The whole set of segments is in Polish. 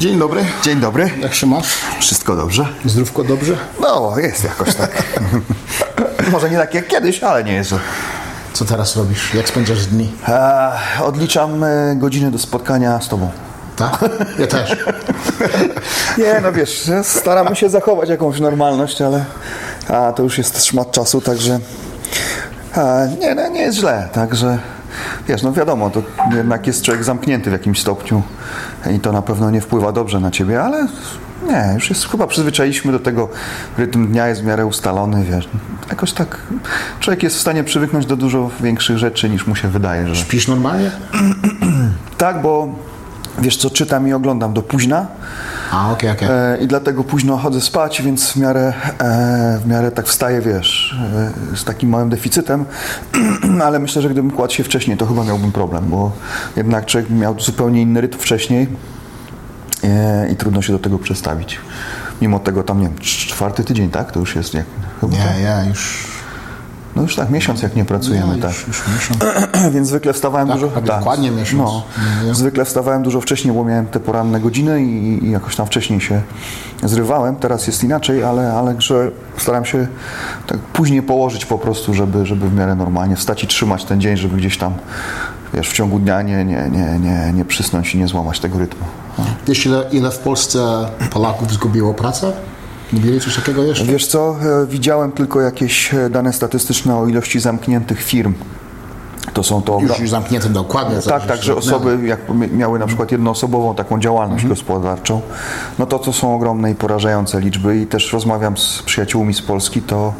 Dzień dobry. Dzień dobry. Jak się masz? Wszystko dobrze? Zdrówko dobrze? No, jest jakoś tak. Może nie tak jak kiedyś, ale nie jest. źle. Co teraz robisz? Jak spędzasz dni? E, odliczam e, godziny do spotkania z tobą. Tak? Ja też. Nie, no wiesz, staramy się zachować jakąś normalność, ale a, to już jest szmat czasu, także a, nie, no, nie jest źle, także wiesz, no wiadomo, to jednak jest człowiek zamknięty w jakimś stopniu i to na pewno nie wpływa dobrze na ciebie, ale nie, już jest, chyba przyzwyczailiśmy do tego, rytm dnia jest w miarę ustalony, wiesz, jakoś tak człowiek jest w stanie przywyknąć do dużo większych rzeczy niż mu się wydaje, że... Śpisz normalnie? Tak, bo wiesz co, czytam i oglądam do późna A, okej, okej. e, i dlatego późno chodzę spać, więc w miarę, e, w miarę tak wstaję, wiesz, e, z takim małym deficytem, ale myślę, że gdybym kładł się wcześniej, to chyba miałbym problem, bo jednak człowiek miał zupełnie inny rytm wcześniej e, i trudno się do tego przestawić. Mimo tego tam, nie wiem, cz- czwarty tydzień, tak? To już jest jak... Chyba tak? Nie, ja już... No już tak, miesiąc jak nie pracujemy, ja tak. już, już miesiąc. Więc zwykle wstawałem Tak, dużo. prawie dokładnie miesiąc. No, nie. zwykle wstawałem dużo wcześniej, bo miałem te poranne godziny i, i jakoś tam wcześniej się zrywałem. Teraz jest inaczej, ale, ale że staram się tak później położyć po prostu, żeby, żeby w miarę normalnie wstać i trzymać ten dzień, żeby gdzieś tam wiesz, w ciągu dnia nie, nie, nie, nie, nie przysnąć i nie złamać tego rytmu. No. Wiesz, ile, ile w Polsce Polaków zgubiło pracę? Wiedzieli coś takiego jeszcze? Wiesz co, e, widziałem tylko jakieś e, dane statystyczne o ilości zamkniętych firm. To są to Już, już zamknięte dokładnie. Tak, tak, że osoby jak miały na przykład jednoosobową taką działalność gospodarczą, no to to są ogromne i porażające liczby i też rozmawiam z przyjaciółmi z Polski, to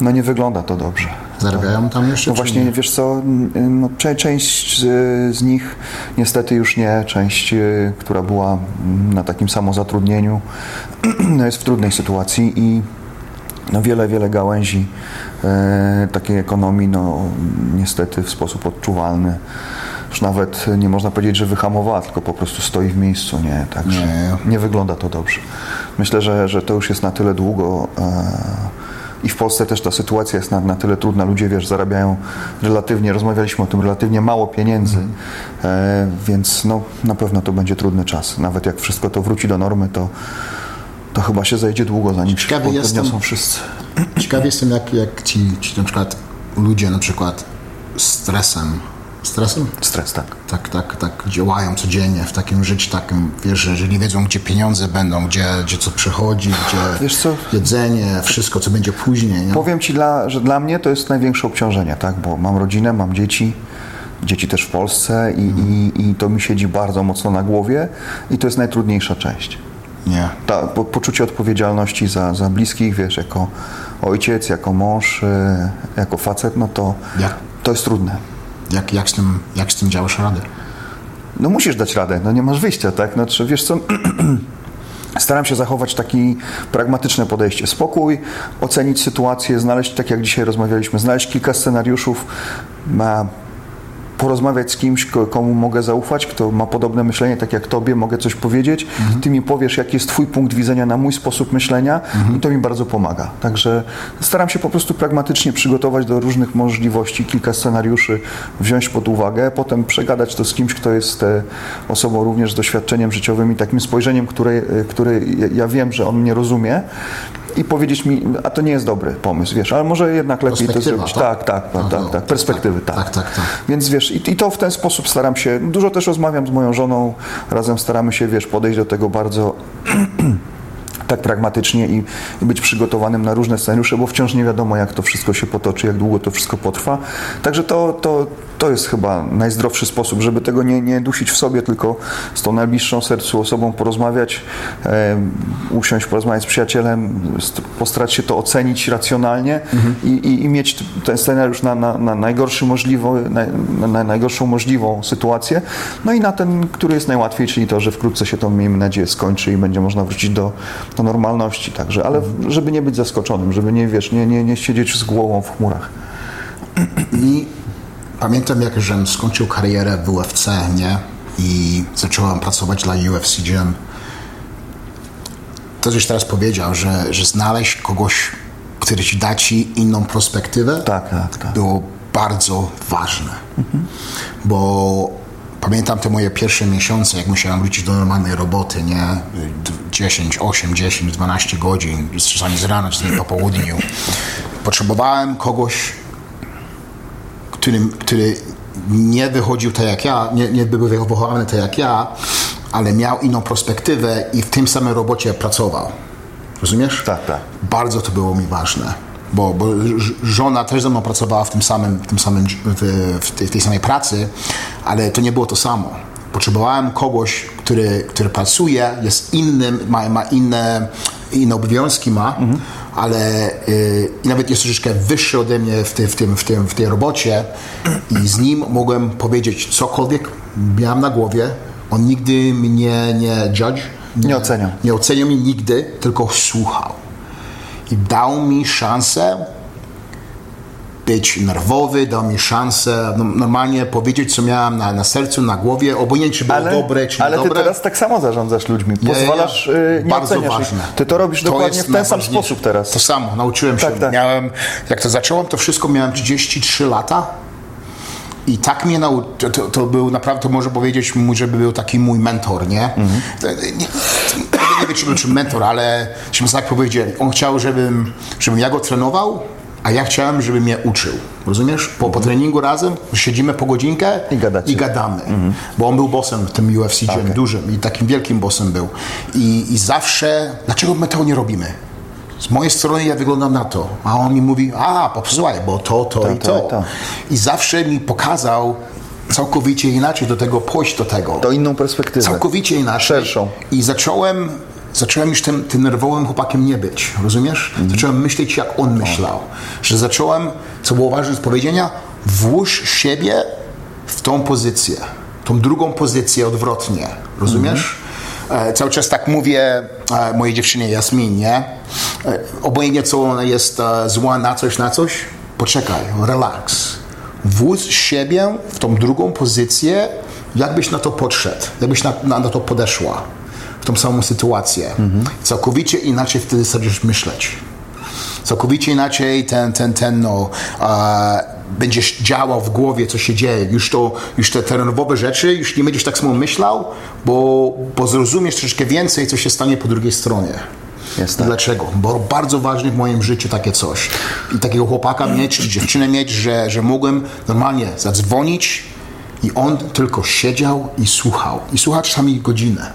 no nie wygląda to dobrze. Zarabiają tam jeszcze? No właśnie, nie? wiesz co, no, cze- część z, z nich niestety już nie, część, y, która była mm, na takim samozatrudnieniu, no, jest w trudnej sytuacji i no, wiele, wiele gałęzi e, takiej ekonomii, no niestety w sposób odczuwalny, już nawet nie można powiedzieć, że wyhamowała, tylko po prostu stoi w miejscu, nie, także Nie. nie, wygląda to dobrze. Myślę, że, że to już jest na tyle długo e, i w Polsce też ta sytuacja jest na, na tyle trudna. Ludzie, wiesz, zarabiają relatywnie, rozmawialiśmy o tym, relatywnie mało pieniędzy, e, więc no, na pewno to będzie trudny czas. Nawet jak wszystko to wróci do normy, to, to chyba się zajdzie długo, zanim się Ciekawy jestem- podniosą wszyscy. Ciekaw jestem, jak, jak ci, ci na przykład ludzie na przykład stresem, stresem? Stres, tak. tak, tak, tak działają codziennie w takim życiu takim, wiesz, że, nie wiedzą, gdzie pieniądze będą, gdzie, gdzie co przychodzi, gdzie Wiesz co? jedzenie, wszystko, co będzie później, nie? Powiem Ci, dla, że dla mnie to jest największe obciążenie, tak? bo mam rodzinę, mam dzieci, dzieci też w Polsce i, i, i to mi siedzi bardzo mocno na głowie i to jest najtrudniejsza część. Nie. Ta, po, poczucie odpowiedzialności za, za bliskich, wiesz, jako ojciec, jako mąż, e, jako facet, no to, Jak? to jest trudne. Jak, jak, z tym, jak z tym działasz radę? No musisz dać radę, no nie masz wyjścia, tak? Znaczy, wiesz co, staram się zachować takie pragmatyczne podejście. Spokój, ocenić sytuację, znaleźć, tak jak dzisiaj rozmawialiśmy, znaleźć kilka scenariuszów, porozmawiać z kimś, ko- komu mogę zaufać, kto ma podobne myślenie, tak jak tobie, mogę coś powiedzieć. Ty mi powiesz, jaki jest twój punkt widzenia na mój sposób myślenia i to mi bardzo pomaga. Także staram się po prostu pragmatycznie przygotować do różnych możliwości, kilka scenariuszy wziąć pod uwagę, potem przegadać to z kimś, kto jest e, osobą również z doświadczeniem życiowym i takim spojrzeniem, które, e, który ja- ja wiem, że on mnie rozumie i powiedzieć mi, a to nie jest dobry pomysł, wiesz, ale może jednak lepiej to zrobić. tak? Tak, tak, tak, No, tak, tak, perspektywy, tak. tak, tak, tak. Więc wiesz, i, i to w ten sposób staram się, dużo też rozmawiam z moją żoną, razem staramy się, wiesz, podejść do tego bardzo tak pragmatycznie i, i być przygotowanym na różne scenariusze, bo wciąż nie wiadomo, jak to wszystko się potoczy, jak długo to wszystko potrwa. Także to, to, to jest chyba najzdrowszy sposób, żeby tego nie, nie dusić w sobie, tylko z tą najbliższą sercu osobą porozmawiać, e, usiąść, porozmawiać z przyjacielem, st- postarać się to ocenić racjonalnie i, i, i mieć ten scenariusz na, na, na najgorszy możliwy, na, na najgorszą możliwą sytuację, no i na ten, który jest najłatwiej, czyli to, że wkrótce się to, miejmy nadzieję, skończy i będzie można wrócić do, do normalności także, ale żeby nie być zaskoczonym, żeby nie, wiesz, nie, nie, nie siedzieć z głową w chmurach. I pamiętam, jak żem skończył karierę w UFC, nie? I zacząłem pracować dla UFC Gym. To, żeś teraz powiedział, że, że znaleźć kogoś, który ci da ci inną perspektywę, Tak, tak, tak. było bardzo ważne. Bo pamiętam te moje pierwsze miesiące, jak musiałem wrócić do normalnej roboty, nie? D- 10, 8, 10, 12 godzin, czasami z rana, czasami po południu. Potrzebowałem kogoś, który, który nie wychodził tak jak ja, nie, nie był wychowany tak jak ja, ale miał inną perspektywę i w tym samym robocie pracował. Rozumiesz? Tak, tak. Bardzo to było mi ważne. Bo, bo żona też ze mną pracowała w tym samym, w, tym samym w, tej, w tej samej pracy, ale to nie było to samo. Potrzebowałem kogoś, który, który pracuje, jest innym, ma, ma inne, inne obowiązki ma, ale y, i nawet jest troszeczkę wyższy ode mnie w, ty, w, tym, w, tym, w tej robocie i z nim mogłem powiedzieć cokolwiek miałem na głowie. On nigdy mnie nie judge. Nie oceniał. Nie oceniał mnie nigdy, tylko słuchał. I dał mi szansę być nerwowy, dał mi szansę no, normalnie powiedzieć, co miałem na, na sercu, na głowie, obojętnie czy było Ale, dobre, czy ale ty teraz tak samo zarządzasz ludźmi. Pozwalasz, nie, y, nie bardzo oceniasz ich. ważne. Ty to robisz To dokładnie w ten sam sposób teraz. To samo, nauczyłem się. Tak, tak. Miałem, jak to zacząłem, to wszystko miałem 33 lata. I tak mnie nau... to, to, był naprawdę, to może powiedzieć, żeby był taki mój mentor, nie? Mhm. To, nie, wiem, czy był czy mentor, ale żebyśmy tak powiedzieli. On chciał, żebym, żebym ja go trenował, a ja chciałem, żeby mnie uczył. Rozumiesz? Po, po treningu razem siedzimy po godzinkę Mhm. I gadacie. i gadamy. Bo on był bossem w tym UFC gym, dużym i takim wielkim bossem był. I, I zawsze, dlaczego my tego nie robimy? Z mojej strony ja wyglądam na to, a on mi mówi, a posłuchaj, bo to, to i to to. i to. I zawsze mi pokazał całkowicie inaczej do tego, pójść do tego. To inną perspektywę. Całkowicie inaczej. Szerszą. I zacząłem, zacząłem już tym, tym nerwowym chłopakiem nie być, rozumiesz? Zacząłem myśleć, jak on myślał. Że zacząłem, co było ważne z powiedzenia, włóż siebie w tą pozycję. Tą drugą pozycję odwrotnie. Rozumiesz? E, cały czas tak mówię e, mojej dziewczynie Jasmin, nie? E, obojętnie co ona jest e, zła na coś, na coś, poczekaj, relax. Włóż siebie w tą drugą pozycję, jakbyś na to podszedł, jakbyś na, na, na to podeszła, w tą samą sytuację. Całkowicie inaczej wtedy zaczniesz myśleć. Całkowicie inaczej ten, ten, ten, no, e, będziesz działał w głowie, co się dzieje. Już, to, już te, te nerwowe rzeczy, już nie będziesz tak samo myślał, bo, bo zrozumiesz troszeczkę więcej, co się stanie po drugiej stronie. Jest tak. Dlaczego? Bo bardzo ważne w moim życiu takie coś. I takiego chłopaka mieć, czy dziewczynę mieć, że, że mogłem normalnie zadzwonić i on tylko siedział i słuchał. I słuchał czasami godzinę.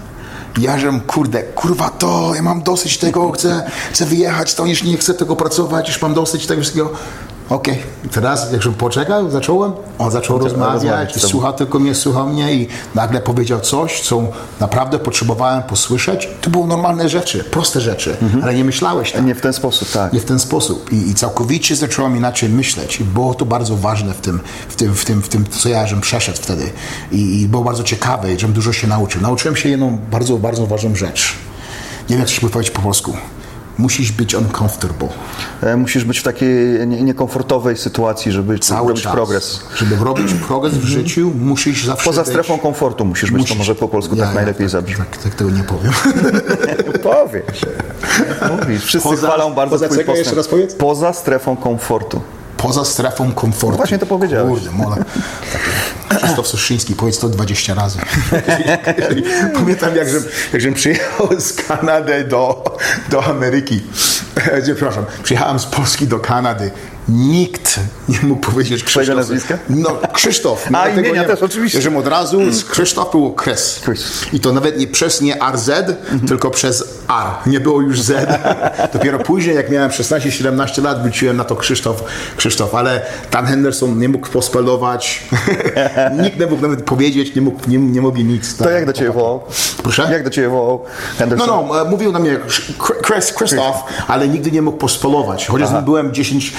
Ja żem, kurde, kurwa to, ja mam dosyć tego, chcę, chcę wyjechać, to już nie chcę tego pracować, już mam dosyć tego wszystkiego. Okej, I teraz jak żem poczekał, zacząłem, on zaczął rozmawiać, rozmawiać i słuchał tylko mnie, słuchał mnie i nagle powiedział coś, co naprawdę potrzebowałem posłyszeć. To były normalne rzeczy, proste rzeczy, ale nie myślałeś tak. Nie w ten sposób, tak. Nie w ten sposób. I, I całkowicie zacząłem inaczej myśleć. I było to bardzo ważne w tym, w tym, w tym, w tym co ja żem przeszedł wtedy. I, I było bardzo ciekawe, i żem dużo się nauczył. Nauczyłem się jedną bardzo, bardzo ważną rzecz. Nie wiem, jak to się powiedzieć po polsku. Musisz być uncomfortable. E, Musisz być w takiej nie- niekomfortowej sytuacji, żeby Cały robić czas. progres. Żeby robić progres w życiu, musisz zawsze Poza być... strefą komfortu musisz być, to może po polsku Ja- tak ja najlepiej tak, zabrzmi. Tak, tak tego nie powiem. Powiesz. Mówisz. Wszyscy Poza- chwalą bardzo poza twój postęp. Jeszcze raz powiedz? Poza strefą komfortu. Poza strefą komfortu. właśnie to powiedziałeś. Kurde, mola. Krzysztof Soszyński, powiedz to 20 razy. Pamiętam, jak jak żem przyjechał z Kanady do, do Ameryki. E, Przepraszam, przyjechałem z Polski do Kanady Nikt nie mógł powiedzieć Krzysztof. nazwiska? No, Krzysztof. A, Dlatego imienia nie- też, oczywiście. Że od razu z Krzysztof było. Chris. I to nawet nie przez nie RZ, tylko przez R. Nie było już Z. Dopiero później, jak miałem 16-17 lat, wróciłem na to Krzysztof, Krzysztof. Ale Dan Henderson nie mógł pospelować. Nikt nie mógł nawet powiedzieć, nie, mógł, nie, nie mogli nic. To jak do Ciebie wołał? Proszę? Jak do Ciebie wołał Henderson? No, no, e, mówił na mnie Chris, Krzysztof, ale nigdy nie mógł pospelować. Chociaż byłem 10,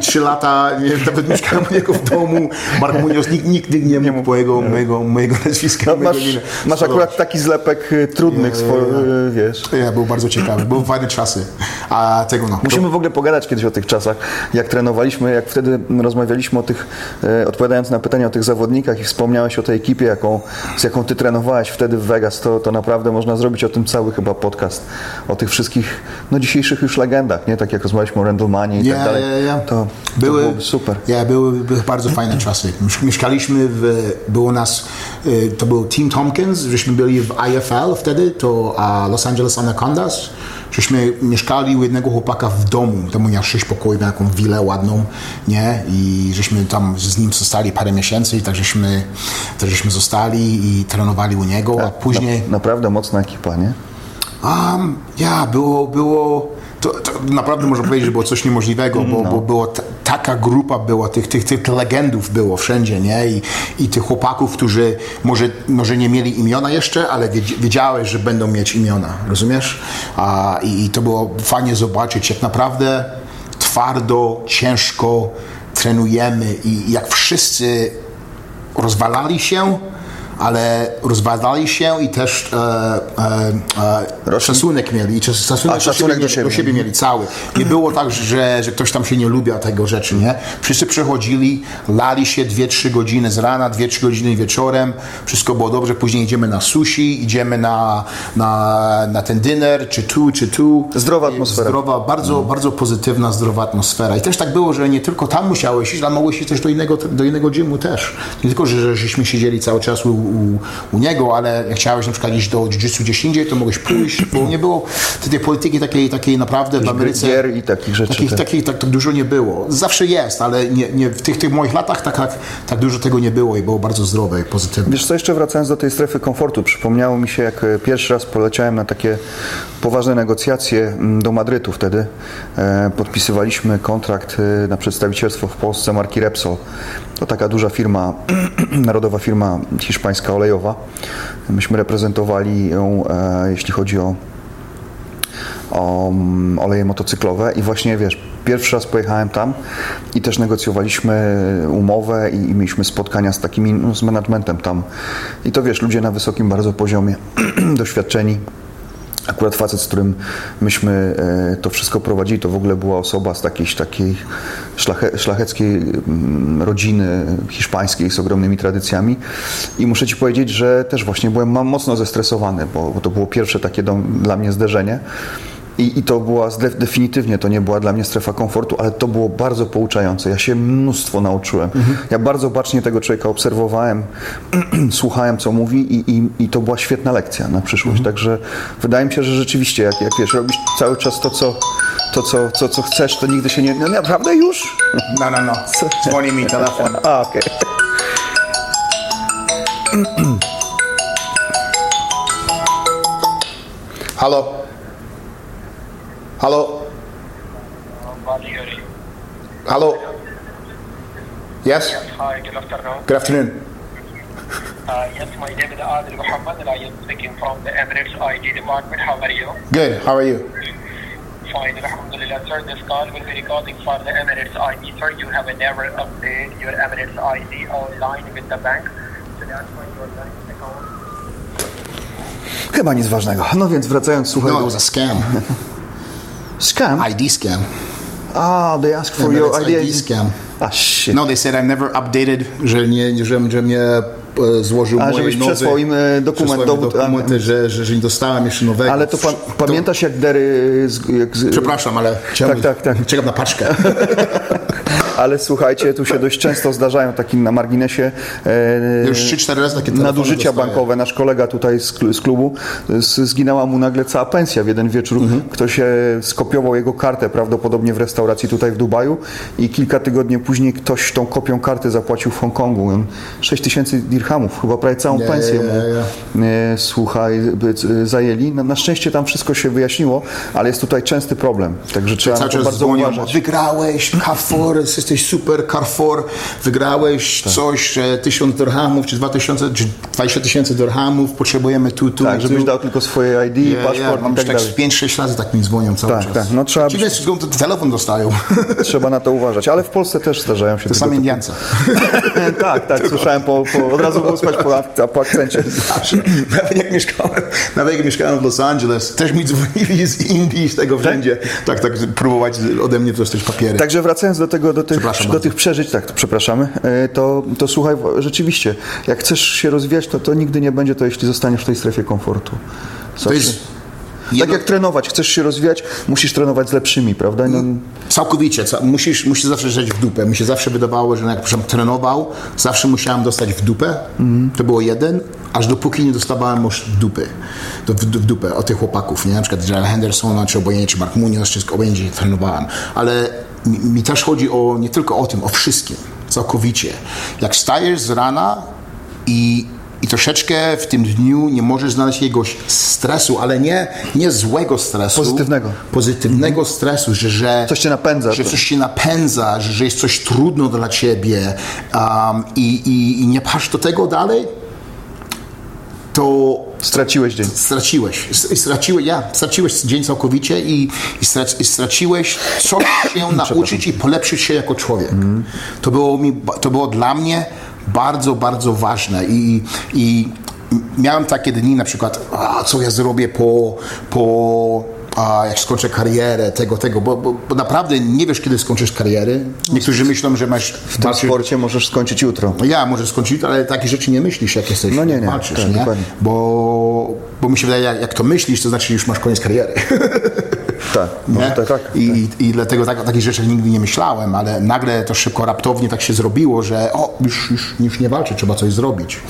3 lata, nie, nawet mieszkałem u niego w domu. Mark Munoz nikt, nigdy nie mógł mojego, mojego, mojego nazwiska, No, mojego masz, masz akurat taki zlepek y, trudnych, swo- y, wiesz. Ja, był bardzo ciekawy, były fajne czasy. A tego no. Musimy w ogóle pogadać kiedyś o tych czasach, jak trenowaliśmy, jak wtedy rozmawialiśmy o tych, e, odpowiadając na pytania o tych zawodnikach i wspomniałeś o tej ekipie, jaką, z jaką ty trenowałeś wtedy w Vegas, to, to naprawdę można zrobić o tym cały chyba podcast, o tych wszystkich, no dzisiejszych już legendach, nie? Tak jak rozmawialiśmy o Randlemanie i Ja, tak dalej. ja, ja. To, były, to super. Ja, były, były bardzo fajne czasy. Miesz- Mieszkaliśmy w, było nas, y, to był Team Tompkins, żeśmy byli w IFL wtedy, to a Los Angeles Anacondas. Żeśmy mieszkali u jednego chłopaka w domu, tam miał sześć pokoi, miał taką willę ładną, nie? I żeśmy tam z nim zostali parę miesięcy i tak żeśmy, tak żeśmy zostali i trenowali u niego, a później... Na, naprawdę mocna ekipa, nie? Um, ja, było, było to, to naprawdę można powiedzieć, że było coś niemożliwego, bo, bo było ta, taka grupa była, tych, tych, tych legendów było wszędzie, nie? I, i tych chłopaków, którzy może, może nie mieli imiona jeszcze, ale wiedz- wiedziałeś, że będą mieć imiona, rozumiesz? A, i, I to było fajnie zobaczyć, jak naprawdę twardo, ciężko trenujemy i jak wszyscy rozwalali się, ale rozwalali się i też e, e, e, szacunek mieli. I Szacunek, A, szacunek do do, siebie. do siebie mieli cały. Nie było tak, że, że ktoś tam się nie lubił tego rzeczy, nie? Wszyscy przychodzili, lali się 2-3 godziny z rana, 2-3 godziny wieczorem, wszystko było dobrze, później idziemy na sushi, idziemy na, na, na ten dinner, czy tu, czy tu. Zdrowa atmosfera. Zdrowa, bardzo, bardzo pozytywna, zdrowa atmosfera. I też tak było, że nie tylko tam musiałeś iść, ale mogłeś iść też do innego, do innego gymu też. Nie tylko, że żeśmy siedzieli cały czas u, u, u niego, ale jak chciałeś na przykład iść do jiu-jitsu gdzieś indziej, to mogłeś pójść, bo nie było tej polityki takiej, takiej naprawdę w Ameryce. gier i takich rzeczy, Takich, tak. takich tak, tak dużo nie było. Zawsze jest, ale nie, nie, w tych, tych moich latach tak, tak, tak dużo tego nie było i było bardzo zdrowe i pozytywne. Wiesz co, jeszcze wracając do tej strefy komfortu, przypomniało mi się, jak e, pierwszy raz poleciałem na takie poważne negocjacje mm, do Madrytu wtedy. E, podpisywaliśmy kontrakt e, na przedstawicielstwo w Polsce marki Repsol. To taka duża firma, narodowa firma hiszpańska olejowa. Myśmy reprezentowali ją, e, jeśli chodzi o o mm, oleje motocyklowe i właśnie wiesz, pierwszy raz pojechałem tam i też negocjowaliśmy umowę i, i mieliśmy spotkania z takimi, no, z managementem tam i to wiesz, ludzie na wysokim bardzo poziomie, doświadczeni. Akurat facet, z którym myśmy e, to wszystko prowadzili, to w ogóle była osoba z takiej, takiej szlache, szlacheckiej mm, rodziny hiszpańskiej z ogromnymi tradycjami. I muszę Ci powiedzieć, że też właśnie byłem mocno zestresowany, bo, bo to było pierwsze takie do, dla mnie zderzenie. I, I to była definitywnie to nie była dla mnie strefa komfortu, ale to było bardzo pouczające. Ja się mnóstwo nauczyłem. Ja bardzo bacznie tego człowieka obserwowałem, słuchałem co mówi i, i, i to była świetna lekcja na przyszłość. Także wydaje mi się, że rzeczywiście, jak, jak wiesz, robisz cały czas to, co, to co, co, co chcesz, to nigdy się nie. No naprawdę już? No, no, no. Dzwoni mi telefon. A, okej. Halo? Halo? Valieri. Halo? Yes? Hi, good afternoon. Good afternoon. Uh, yes, my name is Adil Muhammad and I am speaking from the Emirates ID department. How are you? Good. How are you? Fine, Alhamdulillah, sir. This call will be recording for the Emirates ID, sir. You have never updated your Emirates ID online with the bank. So that's why your bank account Chyba nic ważnego. No więc wracając, słuchaj. No, it was a scam. Scam? ID scam. Ah, they ask for Yeah, your but it's idea. ID scam. Ah, shit. No, they said I never updated, że nie, że, że mnie e, złożył A, moje żebyś nowy, przesłał im, e, dokument, przesłał im dowód, dokumenty, że, że, że nie dostałem jeszcze nowego. Ale to pa, To- pamiętasz jak Dery... Z, jak z, Przepraszam, ale chciałbym, Tak, tak, tak. czekam na paczkę. Ale słuchajcie, tu się dość często zdarzają takim na marginesie e, Już 3-4 razy takie nadużycia dostaję. bankowe. Nasz kolega tutaj z, z klubu z, zginęła mu nagle cała pensja w jeden wieczór. Mhm. Ktoś e, skopiował jego kartę prawdopodobnie w restauracji tutaj w Dubaju i kilka tygodni później ktoś tą kopią karty zapłacił w Hongkongu. 6 tysięcy dirhamów, chyba prawie całą Ja, pensję ja, mu ja, e, słuchaj, zajęli. Na, na szczęście tam wszystko się wyjaśniło, ale jest tutaj częsty problem. Także trzeba Cały czas bardzo dzwonią, uważać. wygrałeś Carrefour, jesteś super Carrefour, wygrałeś Tak. coś, że 1000 dirhamów, czy 2000, czy 20 tysięcy dirhamów, potrzebujemy tu, tu, Tak, żebyś dał tylko swoje ID, ja, paszport mam i tak tak dalej. 5-6 razy tak mi dzwonią cały Tak, czas. tak, no trzeba Ci wiesz, to telefon dostają. Trzeba na to uważać, ale w Polsce też zdarzają się To sami Indiance. tak, tak, słyszałem po, po, od razu słychać po, po akcencie. Zawsze. Nawet jak mieszkałem, nawet jak mieszkałem w Los Angeles, też mi dzwonili z Indii, z tego wszędzie. Tak, tak, próbować ode mnie dostać papiery. Także wracając do tego, do tych, Przepraszam do bardzo. tych przeżyć, tak, to przepraszamy, e, to, to słuchaj, rzeczywiście, jak chcesz się rozwijać, to, to nigdy nie będzie to, jeśli zostaniesz w tej strefie komfortu. to jest Tak jedno- jak trenować, chcesz się rozwijać, musisz trenować z lepszymi, prawda? No, Całkowicie. Ca- Musisz, musisz zawsze żyć w dupę. Mi się zawsze wydawało, że jak przykład trenował, zawsze musiałem dostać w dupę. To było jeden, aż dopóki nie dostawałem już dupy. Do, w, w dupę od tych chłopaków, nie? Na przykład Gerald Hendersona, czy obojętnie, czy Mark Munoz, wszystko obojętnie trenowałem. Ale mi, mi też chodzi o, nie tylko o tym, o wszystkim. Całkowicie. Jak stajesz z rana i i troszeczkę w tym dniu nie możesz znaleźć jakiegoś stresu, ale nie, nie złego stresu. Pozytywnego. Pozytywnego stresu, że, że Coś cię napędza. że coś się napędza, że, że jest coś trudno dla ciebie um, i, i, i nie pchasz do tego dalej, to straciłeś dzień. straciłeś. Straciłeś, ja, straciłeś dzień całkowicie i, i, strac, i straciłeś coś się nauczyć i polepszyć się jako człowiek. To, było mi, to było dla mnie bardzo, bardzo ważne i, i miałem takie dni na przykład, a, co ja zrobię po, po a, jak skończę karierę, tego, tego, bo, bo, bo naprawdę nie wiesz, kiedy skończysz kariery. Niektórzy myślą, że masz W tym sporcie możesz skończyć jutro. ja może skończyć, ale takie rzeczy nie myślisz, jak jesteś. No nie, nie, walczysz, tak, nie? dokładnie. Bo, bo mi się wydaje, jak, jak to myślisz, to znaczy już masz koniec kariery. Tak, może tak, tak. I, I dlatego tak, o takich rzeczach nigdy nie myślałem, ale nagle to szybko, raptownie tak się zrobiło, że o, już, już, już nie walczę, trzeba coś zrobić.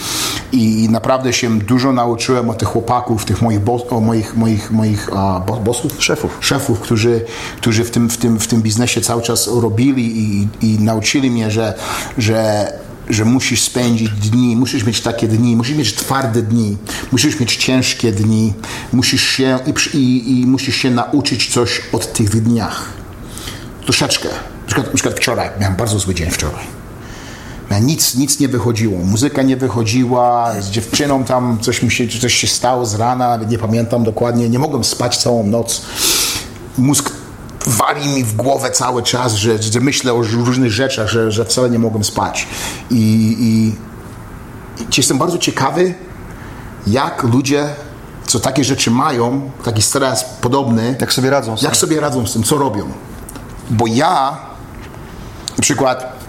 I naprawdę się dużo nauczyłem od tych chłopaków, tych moich, bo, o moich, moich, moich a, bo, bossów? Szefów. Szefów, którzy, którzy w, tym, w, tym, w tym biznesie cały czas robili i, i nauczyli mnie, że, że że musisz spędzić dni, musisz mieć takie dni, musisz mieć twarde dni, musisz mieć ciężkie dni, musisz się i, i, i musisz się nauczyć coś od tych dniach. Troszeczkę. Na przykład, na przykład wczoraj, miałem bardzo zły dzień wczoraj. Nic, nic nie wychodziło, muzyka nie wychodziła, z dziewczyną tam coś, mi się, coś się stało z rana, nie pamiętam dokładnie, nie mogłem spać całą noc. Mózg wali mi w głowę cały czas, że, że myślę o różnych rzeczach, że, że wcale nie mogłem spać. I, i, i jestem bardzo ciekawy, jak ludzie, co takie rzeczy mają, taki stres podobny, Jak sobie radzą z jak sobie radzą z tym, co robią. Bo ja, na przykład,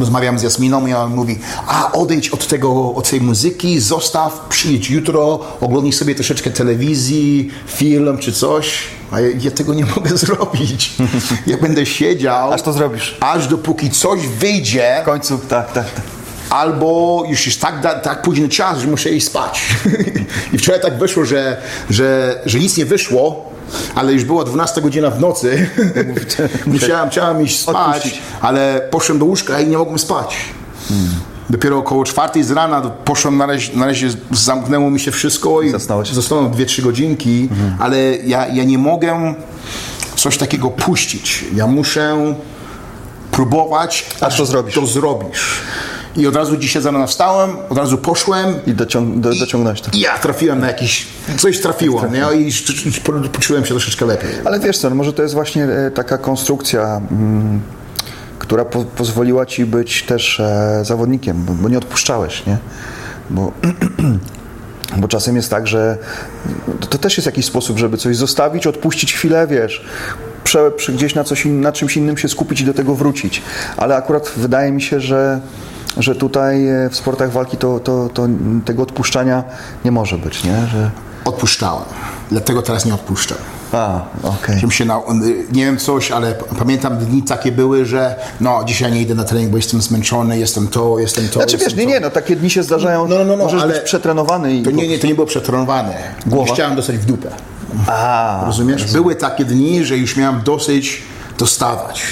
rozmawiam z Jasminą i on mówi, a odejdź od tego, od tej muzyki, zostaw, przyjdź jutro, oglądnij sobie troszeczkę telewizji, film czy coś. A ja, ja tego nie mogę zrobić. Ja będę siedział. Aż to zrobisz. Aż dopóki coś wyjdzie, W końcu, tak, tak. tak. albo już jest tak, tak późny czas, że muszę iść spać. I wczoraj tak wyszło, że, że, że nic nie wyszło, ale już była 12 godzina w nocy. Musiałem, chciałem iść spać, Odpuścić. ale poszedłem do łóżka i nie mogłem spać. Dopiero około czwartej z rana poszłem, na razie, na razie zamknęło mi się wszystko i zostałem 2-3 godzinki, ale ja, ja nie mogę coś takiego puścić. Ja muszę próbować, Aż to zrobisz. to zrobisz. I od razu dzisiaj z rana wstałem, od razu poszłem I dociąg do, dociągnąć to. i ja trafiłem na jakiś, coś trafiło, nie? I sz- sz- po- poczułem się troszeczkę lepiej. Ale wiesz co, no może to jest właśnie e, taka konstrukcja, mm, która po, pozwoliła ci być też e, zawodnikiem, bo, bo nie odpuszczałeś, nie? Bo, bo czasem jest tak, że to, też jest jakiś sposób, żeby coś zostawić, odpuścić chwilę, wiesz, prze, gdzieś na, coś in, na czymś innym się skupić i do tego wrócić. Ale akurat wydaje mi się, że że tutaj e, w sportach walki to, to, to tego odpuszczania nie może być, nie? Że... Odpuszczałem, dlatego teraz nie odpuszczam. A, okej. Żebym się na, nie wiem coś, ale pamiętam dni takie były, że no dzisiaj nie idę na trening, bo jestem zmęczony, jestem to, jestem to. Znaczy wiesz, nie, to. nie, no takie dni się zdarzają, No, no, no, no, możesz ale być przetrenowany i... To nie, nie, to nie było przetrenowane. Głowa? Chciałem dostać w dupę. A, Rozumiesz? Były takie dni, że już miałem dosyć dostawać.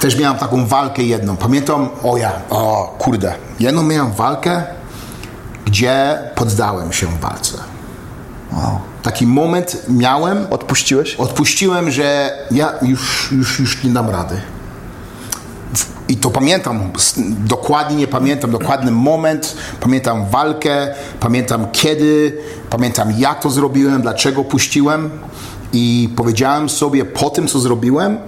Też miałem taką walkę jedną. Pamiętam, o ja, o kurde, jedną miałem walkę, gdzie poddałem się walce. wow. Taki moment miałem, Odpuściłeś? odpuściłem, że ja już, już, już nie dam rady. I to pamiętam, dokładnie pamiętam, dokładny moment, pamiętam walkę, pamiętam kiedy, pamiętam jak to zrobiłem, dlaczego puściłem i powiedziałem sobie po tym, co zrobiłem,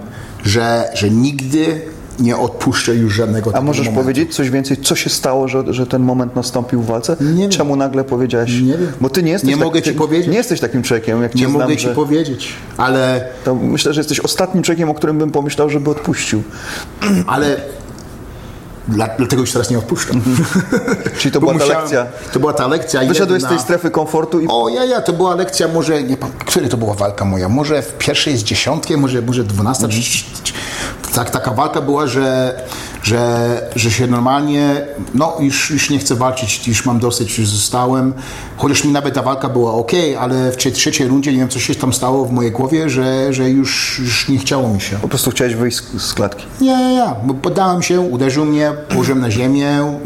że, że nigdy nie odpuszczę już żadnego A możesz momentu. powiedzieć coś więcej, co się stało, że, że ten moment nastąpił w walce? Nie wiem. Czemu nagle powiedziałeś? Nie wiem. Bo ty nie jesteś Nie mogę ci ty, powiedzieć. Nie jesteś takim człowiekiem, jak Nie cię mogę znam, ci że, powiedzieć, ale, to myślę, że jesteś ostatnim człowiekiem, o którym bym pomyślał, żeby odpuścił. ale dla, dlatego już teraz nie odpuszczam. Czyli to była ta musiałem- lekcja. To była ta lekcja. Wyszedłeś z jedna- tej strefy komfortu i O ja, ja, to była lekcja może, nie to była walka moja, może w pierwszej z dziesiątkiem, może, może dwunasta, Mhm. tak, taka walka była, że, że, że się normalnie, no już, już nie chcę walczyć, już mam dosyć, już zostałem, chociaż mi nawet ta walka była ok, ale w trzeciej, trzeciej rundzie nie wiem, co się tam stało w mojej głowie, że, że już, już nie chciało mi się. po prostu chciałeś wyjść z, z klatki. Nie, nie, nie. Poddałem się, uderzył mnie, położyłem na ziemię,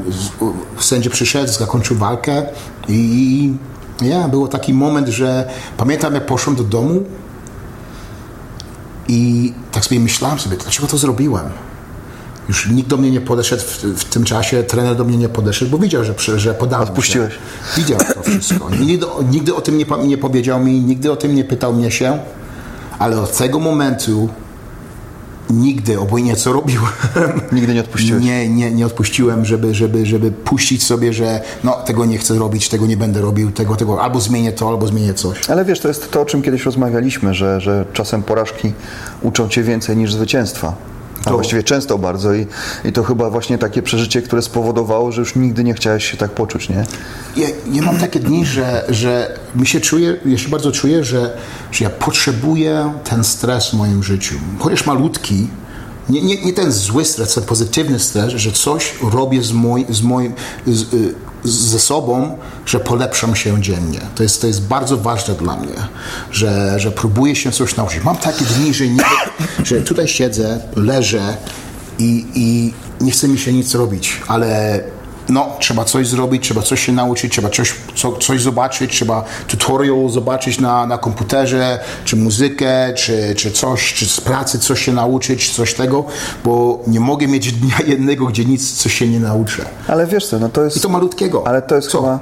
sędzia przyszedł, zakończył walkę i ja, był taki moment, że pamiętam jak poszłem do domu i tak sobie myślałem sobie, dlaczego to zrobiłem? Już nikt do mnie nie podeszedł w, w tym czasie, trener do mnie nie podeszedł, bo widział, że, że podałem Odpuściłeś. się. Widział to wszystko. Nigdy, nigdy o tym nie, nie powiedział mi, nigdy o tym nie pytał mnie się, ale od tego momentu nigdy, obojętnie co robiłem, Nigdy nie odpuściłeś. nie, nie, nie odpuściłem, żeby, żeby, żeby puścić sobie, że no, tego nie chcę robić, tego nie będę robił, tego, tego, albo zmienię to, albo zmienię coś. Ale wiesz, to jest to, o czym kiedyś rozmawialiśmy, że, że czasem porażki uczą cię więcej niż zwycięstwa. To- właściwie często bardzo i, i to chyba właśnie takie przeżycie, które spowodowało, że już nigdy nie chciałeś się tak poczuć, nie? Ja, ja mam takie dni, że, że mi się czuję, ja się bardzo czuję, że, że ja potrzebuję ten stres w moim życiu. Chociaż malutki, nie, nie, nie ten zły stres, ten pozytywny stres, że coś robię z moj, z moim, z, y, ze sobą, że polepszam się dziennie. To jest, to jest bardzo ważne dla mnie, że, że próbuję się coś nauczyć. Mam takie dni, że, nie, że tutaj siedzę, leżę i, i nie chce mi się nic robić, ale no, trzeba coś zrobić, trzeba coś się nauczyć, trzeba coś, co, coś zobaczyć, trzeba tutorial zobaczyć na, na komputerze, czy muzykę, czy, czy coś, czy z pracy coś się nauczyć, coś tego, bo nie mogę mieć dnia jednego, gdzie nic, coś się nie nauczę. Ale wiesz co, no to jest... I to malutkiego. Ale to jest, Co? chyba,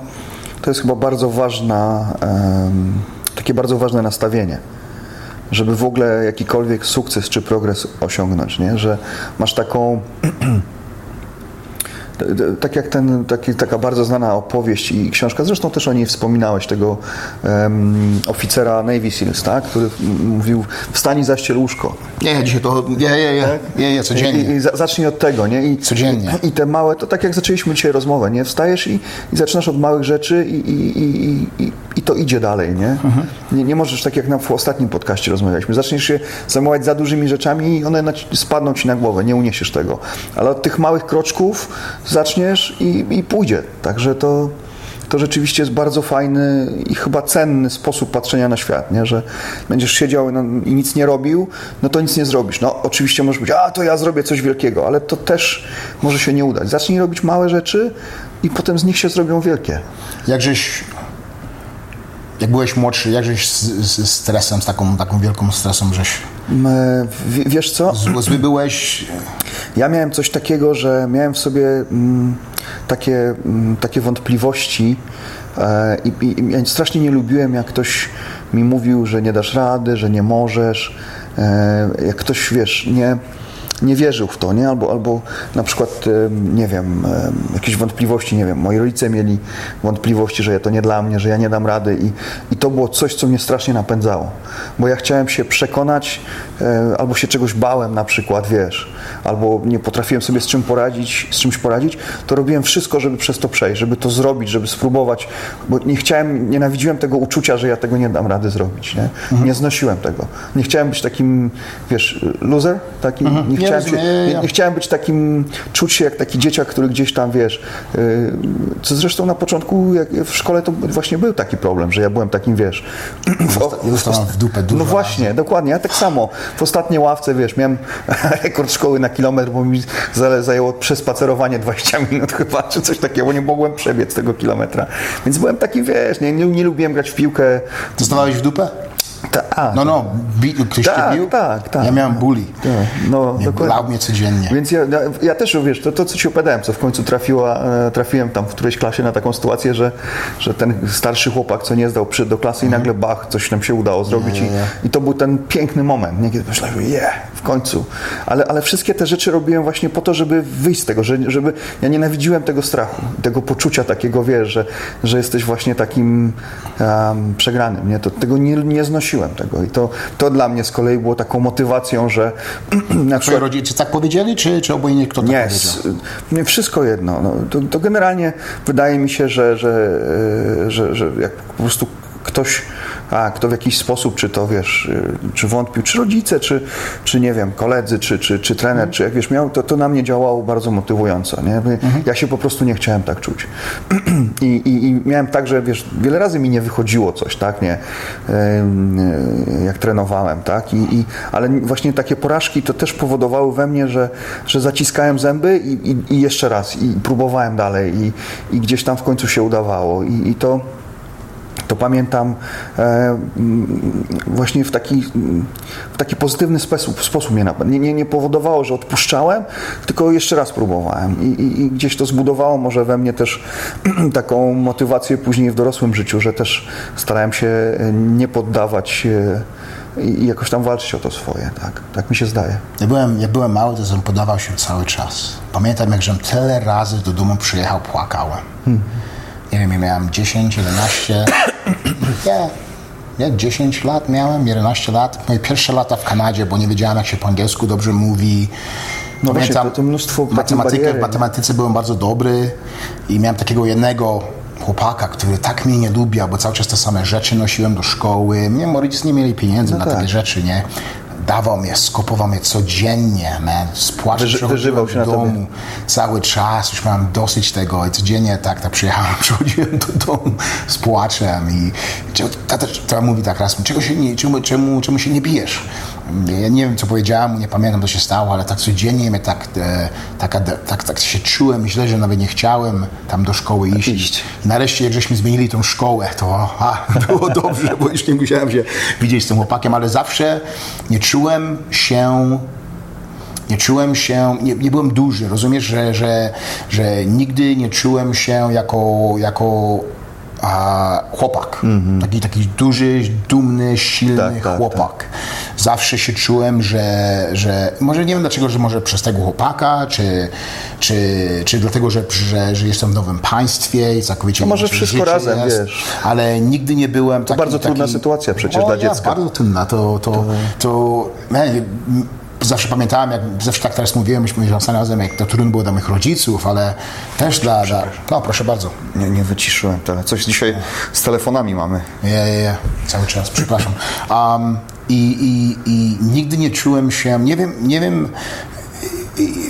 to jest chyba bardzo ważna, em, takie bardzo ważne nastawienie, żeby w ogóle jakikolwiek sukces czy progres osiągnąć, nie? że masz taką. Tak jak ten, taki, taka bardzo znana opowieść i książka, zresztą też o niej wspominałeś, tego em, oficera Navy Seals, tak? który mówił, wstań i zaściel łóżko. Nie, ja dzisiaj to, nie, nie, nie, nie, nie, I, codziennie. i za- zacznij od tego, nie? I, Codziennie. I, I te małe, to tak jak zaczęliśmy dzisiaj rozmowę, nie? Wstajesz i, i zaczynasz od małych rzeczy i, i, i, i, i, i to idzie dalej, nie? Mhm. nie? Nie możesz, tak jak na, w ostatnim podcaście rozmawialiśmy, zaczniesz się zajmować za dużymi rzeczami i one na, spadną ci na głowę, nie uniesiesz tego. Ale od tych małych kroczków zaczniesz i, i pójdzie. Także to... To rzeczywiście jest bardzo fajny i chyba cenny sposób patrzenia na świat, nie? że będziesz siedział no, i nic nie robił, no to nic nie zrobisz. No oczywiście możesz być, a to ja zrobię coś wielkiego, ale to też może się nie udać. Zacznij robić małe rzeczy i potem z nich się zrobią wielkie. Jakżeś, jak byłeś młodszy, jakżeś z, z stresem, z taką, taką wielką stresem, żeś w- Wiesz co? zły, zły byłeś, Ja miałem coś takiego, że miałem w sobie mm, takie, mm, takie wątpliwości e, i, i, i ja strasznie nie lubiłem, jak ktoś mi mówił, że nie dasz rady, że nie możesz. E, jak ktoś, wiesz, nie, nie wierzył w to, nie? Albo, albo na przykład, e, nie wiem, e, jakieś wątpliwości, nie wiem, moi rodzice mieli wątpliwości, że to nie dla mnie, że ja nie dam rady i, i to było coś, co mnie strasznie napędzało, bo ja chciałem się przekonać, e, albo się czegoś bałem na przykład, wiesz, albo nie potrafiłem sobie z czym poradzić, z czymś poradzić, to robiłem wszystko, żeby przez to przejść, żeby to zrobić, żeby spróbować, bo nie chciałem, nienawidziłem tego uczucia, że ja tego nie dam rady zrobić, nie? Mhm. Nie znosiłem tego. Nie chciałem być takim, wiesz, loser, takim, mhm. nie, nie chciałem, się, nie, nie, chciałem być takim, czuć się jak taki dzieciak, który gdzieś tam, wiesz, y, co zresztą na początku w szkole to właśnie był taki problem, że ja byłem takim, wiesz... Zosta dostałem w dupę no dużo. No właśnie, razy. dokładnie, ja tak samo. W ostatniej ławce, wiesz, miałem rekord szkoły na kilometr, bo mi zajęło przespacerowanie 20 minut chyba, czy coś takiego, nie mogłem przebiec tego kilometra. Więc byłem taki, wiesz, nie, nie, nie lubiłem grać w piłkę. Dostawałeś w dupę? Ta, no, no, tak. bi, ktoś tak, cię bił? Tak, tak. Ja miałem bully. Tak, no, nie. Blał mnie codziennie. Więc ja, ja też, wiesz, to, to co ci opowiadałem, co w końcu e, trafiłem tam w którejś klasie na taką sytuację, że, że ten starszy chłopak, co nie zdał, przyszedł do klasy i mhm. nagle bach, coś nam się udało zrobić. Nie, nie, I, I to był ten piękny moment. Niekiedy myślałem, je, yeah, w końcu. Ale, ale wszystkie te rzeczy robiłem właśnie po to, żeby wyjść z tego, że, żeby... Ja nienawidziłem tego strachu, tego poczucia takiego, wiesz, że, że jesteś właśnie takim um, przegranym, nie? To, tego nie, nie znosiłem prosiłem tego. I to, to dla mnie z kolei było taką motywacją, że... na przykład, rodzice tak powiedzieli, czy, czy obojętnie kto tak nie, powiedział? Nie, wszystko jedno. No, to, to, generalnie wydaje mi się, że, że, e, że, że jak po prostu ktoś, a, kto w jakiś sposób, czy to wiesz, y, czy wątpił, czy rodzice, czy, czy nie wiem, koledzy, czy, czy, czy trener, czy jak wiesz, miał, to, to na mnie działało bardzo motywująco. Nie? Mhm. Ja się po prostu nie chciałem tak czuć. I, i, I, miałem tak, że wiesz, wiele razy mi nie wychodziło coś, tak, nie, jak trenowałem, tak, I, i ale właśnie takie porażki to też powodowały we mnie, że, że zaciskałem zęby i, i, i jeszcze raz, i próbowałem dalej, i, i gdzieś tam w końcu się udawało. I, i to to pamiętam e, mm, właśnie w taki, mm, w taki pozytywny sposób, sposób mnie napadł. Nie, nie, nie powodowało, że odpuszczałem, tylko jeszcze raz próbowałem I, i, i gdzieś to zbudowało może we mnie też taką motywację później w dorosłym życiu, że też starałem się e, nie poddawać e, i jakoś tam walczyć o to swoje, tak? Tak mi się zdaje. Ja byłem, ja byłem mały, to podawał się cały czas. Pamiętam, jak żem tyle razy do domu przyjechał, płakałem. Hmm nie wiem, miałem 10, 11, ja, ja 10 lat miałem, 11 lat, moje pierwsze lata w Kanadzie, bo nie wiedziałem jak się po angielsku dobrze mówi. No właśnie, to, mnóstwo matematykę, w matematyce byłem bardzo dobry i miałem takiego jednego chłopaka, który tak mnie nie lubił, bo cały czas te same rzeczy nosiłem do szkoły. Mnie rodzice nie mieli pieniędzy no na tak. takie rzeczy, nie? dawał mnie, skupował mnie codziennie, man. Spłaczę Wyży, wyżywał się do domu cały czas, już miałem dosyć tego i codziennie tak, tak przyjechałem, przychodziłem do domu z płaczem i tata, tata mówi tak raz, czego się nie, czemu, czemu, czemu się nie bijesz? ja nie wiem, co powiedziałem, nie pamiętam, co się stało, ale tak codziennie mnie tak, e, taka, tak, tak się czułem, źle, że nawet nie chciałem tam do szkoły iść. iść. Nareszcie, jak żeśmy zmienili tą szkołę, to było dobrze, bo już nie musiałem się widzieć z tym chłopakiem, ale zawsze nie czułem się nie czułem się, nie, nie, byłem duży, rozumiesz, że, że, że nigdy nie czułem się jako, jako a, chłopak. Mm-hmm. Taki, taki duży, dumny, silny tak, tak chłopak. Tak. Zawsze się czułem, że, że może nie wiem dlaczego, że może przez tego chłopaka, czy, czy, czy dlatego, że, że, że jestem w nowym państwie i całkowicie no Może wszystko razem, jest, wiesz. Ale nigdy nie byłem taki... To bardzo trudna taki, sytuacja przecież o, dla dziecka. Ja, bardzo trudna. To, to, to, to man, e, zawsze pamiętałem, jak zawsze tak teraz mówiłem, myśmy razem, jak to trudno było dla moich rodziców, ale też dla... dla... No, proszę bardzo. Nie, nie wyciszyłem tyle. Coś dzisiaj z telefonami mamy. Je, je, je. Cały czas, przepraszam. Um, i, i, I nigdy nie czułem się... Nie wiem, nie wiem... I,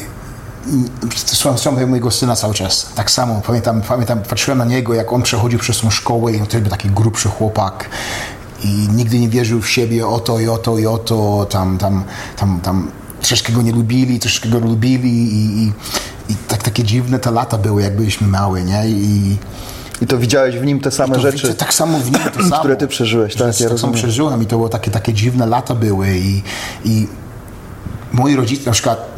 Słucham, mojego syna cały czas. Tak samo, pamiętam, pamiętam, patrzyłem na niego, jak on przechodził przez tą szkołę i on też był taki grubszy chłopak i nigdy nie wierzył w siebie o to i o to i o to, tam, tam, tam, tam troszkę go nie lubili, troszkę go lubili i, i, i tak takie dziwne te lata były, jak byliśmy mały, nie? I, i to widziałeś w nim te same rzeczy. Tak samo w nim to samo. Które ty przeżyłeś, tak? Ja tak samo przeżyłem i to było takie, takie dziwne lata były i, i moi rodzice, na przykład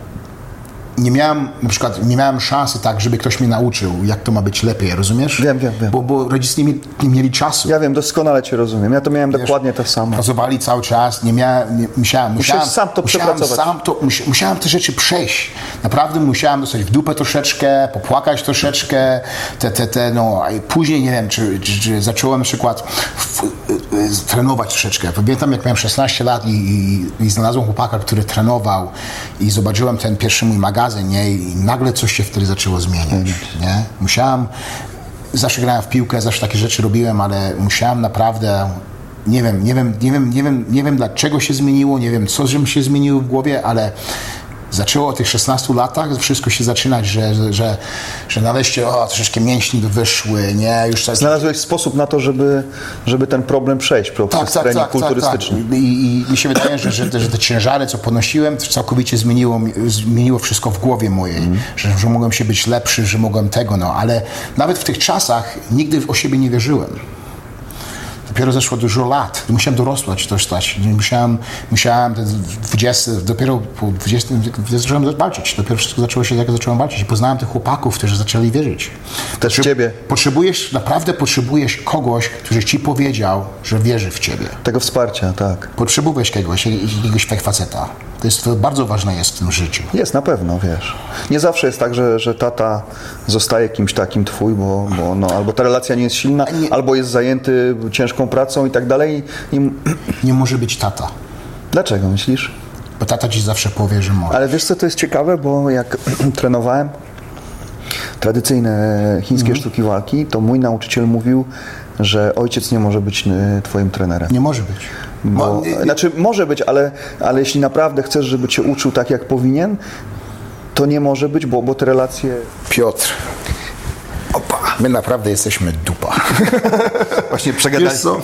nie miałem, na przykład, nie miałem szansy tak, żeby ktoś mnie nauczył, jak to ma być lepiej, rozumiesz? Wiem, wiem, wiem. Bo, bo rodzice nie, mi- nie mieli czasu. Ja wiem, doskonale Cię rozumiem. Ja to miałem Wiesz, dokładnie to samo. Pracowali cały czas, nie miałem, nie, musiałem, musiałem, sam to musiałem przepracować. Sam to, musi, musiałem te rzeczy przejść. Naprawdę musiałem dostać w dupę troszeczkę, popłakać troszeczkę, te, te, te, no, a i później, nie wiem, czy, czy, czy zacząłem na przykład w, y, y, trenować troszeczkę. Pamiętam, jak miałem 16 lat i, i, i znalazłem chłopaka, który trenował i zobaczyłem ten pierwszy mój magazyn, nie, i nagle coś się wtedy zaczęło zmieniać, nie. Musiałem, zawsze grałem w piłkę, zawsze takie rzeczy robiłem, ale musiałem naprawdę nie wiem, nie wiem, nie wiem, nie wiem, nie wiem dlaczego się zmieniło, nie wiem co się zmieniło w głowie, ale zaczęło o tych 16 latach wszystko się zaczynać, że, że, że, że nareszcie o, troszeczkę mięśni wyszły, nie, już coś... Znalazłeś sposób na to, żeby, żeby ten problem przejść poprzez trening kulturystyczny. I, i mi się wydaje, że, że, te, że te ciężary, co podnosiłem, to całkowicie zmieniło, mi- zmieniło wszystko w głowie mojej, Mhm. że, że mogłem się być lepszy, że mogłem tego, no, ale nawet w tych czasach nigdy o siebie nie wierzyłem. Dopiero zeszło dużo lat. Musiałem dorosłać też stać. Musiałem, musiałem te 20, dopiero po 20, zacząłem walczyć. Dopiero wszystko zaczęło się, jak zacząłem walczyć. I poznałem tych chłopaków, którzy zaczęli wierzyć. Też Potrze- ciebie. Potrzebujesz, naprawdę potrzebujesz kogoś, który ci powiedział, że wierzy w ciebie. Tego wsparcia, tak. Potrzebujesz kogoś, jakiegoś faceta. To jest to bardzo ważne jest w tym życiu. Jest na pewno, wiesz. Nie zawsze jest tak, że, że tata zostaje kimś takim twój, bo, bo no, albo ta relacja nie jest silna, Nie. albo jest zajęty ciężką pracą i tak dalej. I... Nie może być tata, Dlaczego myślisz? bo tata ci zawsze powie, że może. Ale wiesz co, to jest ciekawe, bo jak trenowałem tradycyjne chińskie sztuki walki, to mój nauczyciel mówił, że ojciec nie może być y, twoim trenerem. Nie może być. Bo, Mo- nie- znaczy może być, ale, ale jeśli naprawdę chcesz, żeby cię uczył tak jak powinien, to nie może być, bo, bo te relacje... Piotr. My naprawdę jesteśmy dupa. Właśnie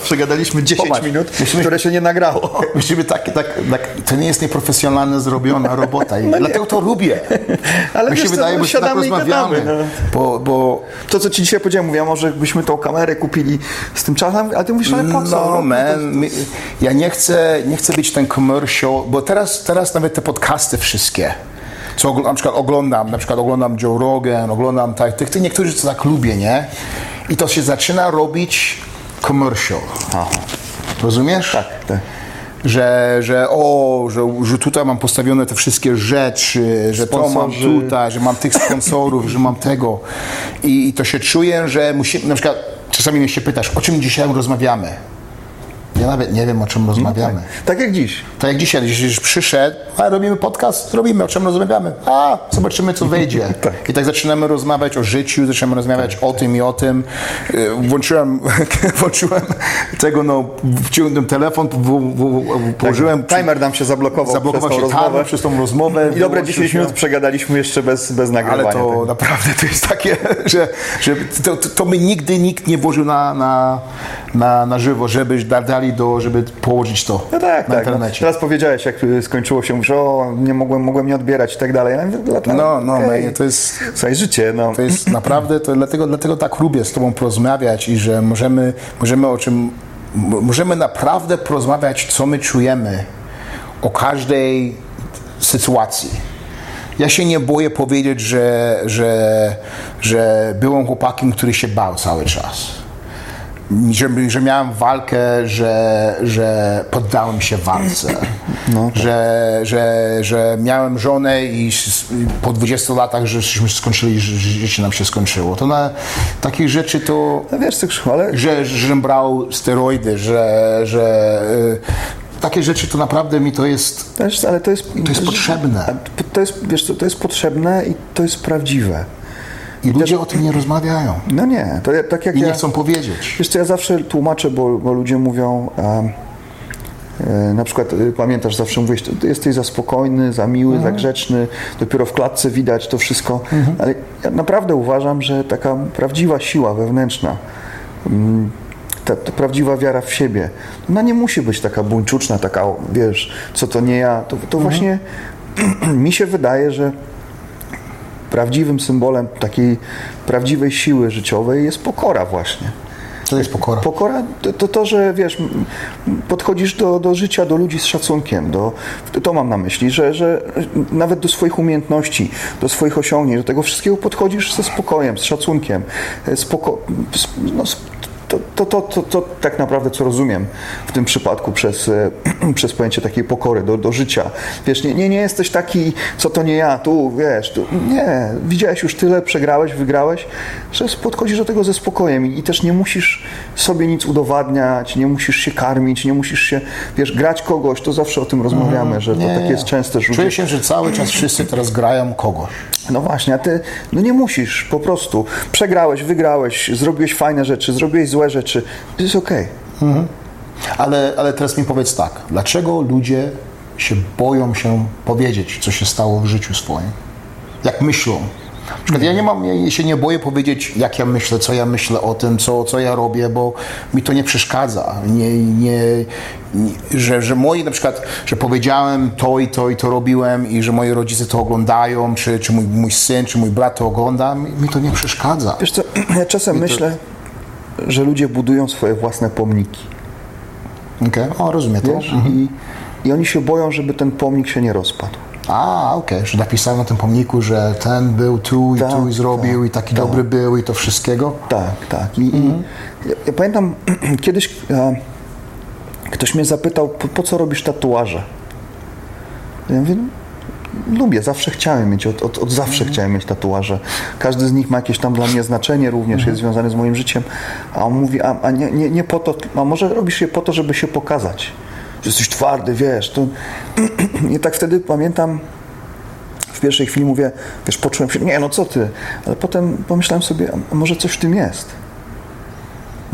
przegadaliśmy 10 Popatrz, minut, które się nie nagrało. Musimy tak, tak, tak, to nie jest nieprofesjonalnie zrobiona robota i dlatego to lubię. Ale Mi się wydaje, no, bo się tak rozmawiamy. gadamy, no. Bo, bo To, co ci dzisiaj powiedziałem, mówię, a może byśmy tą kamerę kupili z tym czasem, ale ty mówisz, ale po co? No, man, my, ja nie chcę, nie chcę być ten commercial, bo teraz, teraz nawet te podcasty wszystkie, co na przykład oglądam, na przykład oglądam Joe Rogan, oglądam tak, tych, tych niektórzy co tak lubię, nie? I to się zaczyna robić commercial. Rozumiesz? Tak, tak. Że, że o, że, że tutaj mam postawione te wszystkie rzeczy, że to mam Sponsorzy. tutaj, że mam tych sponsorów, że mam tego. I, I to się czuję, że musimy, na przykład czasami mnie się pytasz, o czym dzisiaj rozmawiamy? Ja nawet nie wiem, o czym rozmawiamy. Tak jak dziś. Tak jak dzisiaj, już przyszedł, a robimy podcast, robimy, o czym rozmawiamy. A, zobaczymy, co wyjdzie. I tak zaczynamy rozmawiać o życiu, zaczynamy rozmawiać o tym i o tym. Y, Włączyłem, włączyłem tego, no, wciągnąłem telefon, położyłem... Timer nam się zablokował, Zablokował się rozmowę. przez tą rozmowę. I dobre wyłączył 10 się. minut przegadaliśmy jeszcze bez, bez nagrywania. Ale to tego. naprawdę to jest takie, że, że to, to, to by nigdy nikt nie włożył na, na, na, na żywo, żeby da- dali do, żeby położyć to No tak, na tak. Internecie. Teraz powiedziałeś, jak y, skończyło się, mówisz, o, nie mogłem, mogłem nie odbierać i tak dalej. Dlatego- No, no, no, to jest... Słuchaj, życie, no. To jest naprawdę, to dlatego, dlatego tak lubię z Tobą porozmawiać i że możemy, możemy o czym, możemy naprawdę porozmawiać, co my czujemy o każdej sytuacji. Ja się nie boję powiedzieć, że, że, że byłem chłopakiem, który się bał cały czas. Że, że miałem walkę, że, że poddałem się walce. Że, że, że miałem żonę i po 20 latach, żeśmy skończyli, że życie nam się skończyło. To na takich rzeczy to No wiesz co, Krzysztof, ale że, że brał steroidy, że, że y, takie rzeczy to naprawdę mi to jest Wiesz, ale to jest... To jest potrzebne. To jest, wiesz co, to jest potrzebne i to jest prawdziwe. I ludzie o tym nie rozmawiają. No nie, to ja, tak jak i ja... nie chcą powiedzieć. Wiesz co, ja zawsze tłumaczę, bo, bo ludzie mówią... e, na przykład y, pamiętasz, zawsze mówisz, ty jesteś za spokojny, za miły, za grzeczny, dopiero w klatce widać to wszystko, ale ja naprawdę uważam, że taka prawdziwa siła wewnętrzna, mm, ta, ta prawdziwa wiara w siebie, ona nie musi być taka buńczuczna, taka, wiesz, co to nie ja, to, to właśnie mi się wydaje, że prawdziwym symbolem takiej prawdziwej siły życiowej jest pokora właśnie. To jest pokora. Pokora to, to to, że wiesz, podchodzisz do, do życia, do ludzi z szacunkiem, do, to mam na myśli, że, że nawet do swoich umiejętności, do swoich osiągnięć, do tego wszystkiego podchodzisz ze spokojem, z szacunkiem, e, spoko, s- no, to, to, to, to, to tak naprawdę co rozumiem w tym przypadku przez, e, przez pojęcie takiej pokory do, do życia. Wiesz, nie, nie, nie jesteś taki, co to nie ja, tu, wiesz, tu, nie, widziałeś już tyle, przegrałeś, wygrałeś, że podchodzisz do tego ze spokojem i, i też nie musisz sobie nic udowadniać, nie musisz się karmić, nie musisz się, wiesz, grać kogoś, to zawsze o tym rozmawiamy, że to takie jest częste, że Czuję się, że cały czas wszyscy teraz grają kogoś. no właśnie, a ty no nie musisz, po prostu. Przegrałeś, wygrałeś, zrobiłeś fajne rzeczy, zrobiłeś złe rzeczy. To jest okej. Ale, ale teraz mi powiedz tak, dlaczego ludzie się boją się powiedzieć, co się stało w życiu swoim? Jak myślą? Na przykład ja nie mam, ja się nie boję powiedzieć, jak ja myślę, co ja myślę o tym, co, co ja robię, bo mi to nie przeszkadza. Nie, nie, nie, że, że moi na przykład, że powiedziałem to i to i to robiłem i że moi rodzice to oglądają, czy, czy mój, mój syn, czy mój brat to ogląda, mi, mi to nie przeszkadza. Wiesz co, ja czasem myślę, że ludzie budują swoje własne pomniki. Okay? O, rozumiem to. Wiesz? I, I oni się boją, żeby ten pomnik się nie rozpadł. A, okej, że napisałem na tym pomniku, że ten był tu i Tak, tu i zrobił i taki tak. dobry był i to wszystkiego. Tak, tak. I, i ja, ja pamiętam kiedyś e, ktoś mnie zapytał, po, po co robisz tatuaże? Ja mówię, no, lubię, zawsze chciałem mieć, od, od, od zawsze chciałem mieć tatuaże. Każdy z nich ma jakieś tam dla mnie znaczenie, również jest związany z moim życiem. A on mówi, a, a nie, nie, nie po to, a może robisz je po to, żeby się pokazać. Że jesteś twardy, wiesz. To... I tak wtedy pamiętam, w pierwszej chwili mówię, wiesz, poczułem się, nie no co ty, ale potem pomyślałem sobie, a może coś w tym jest.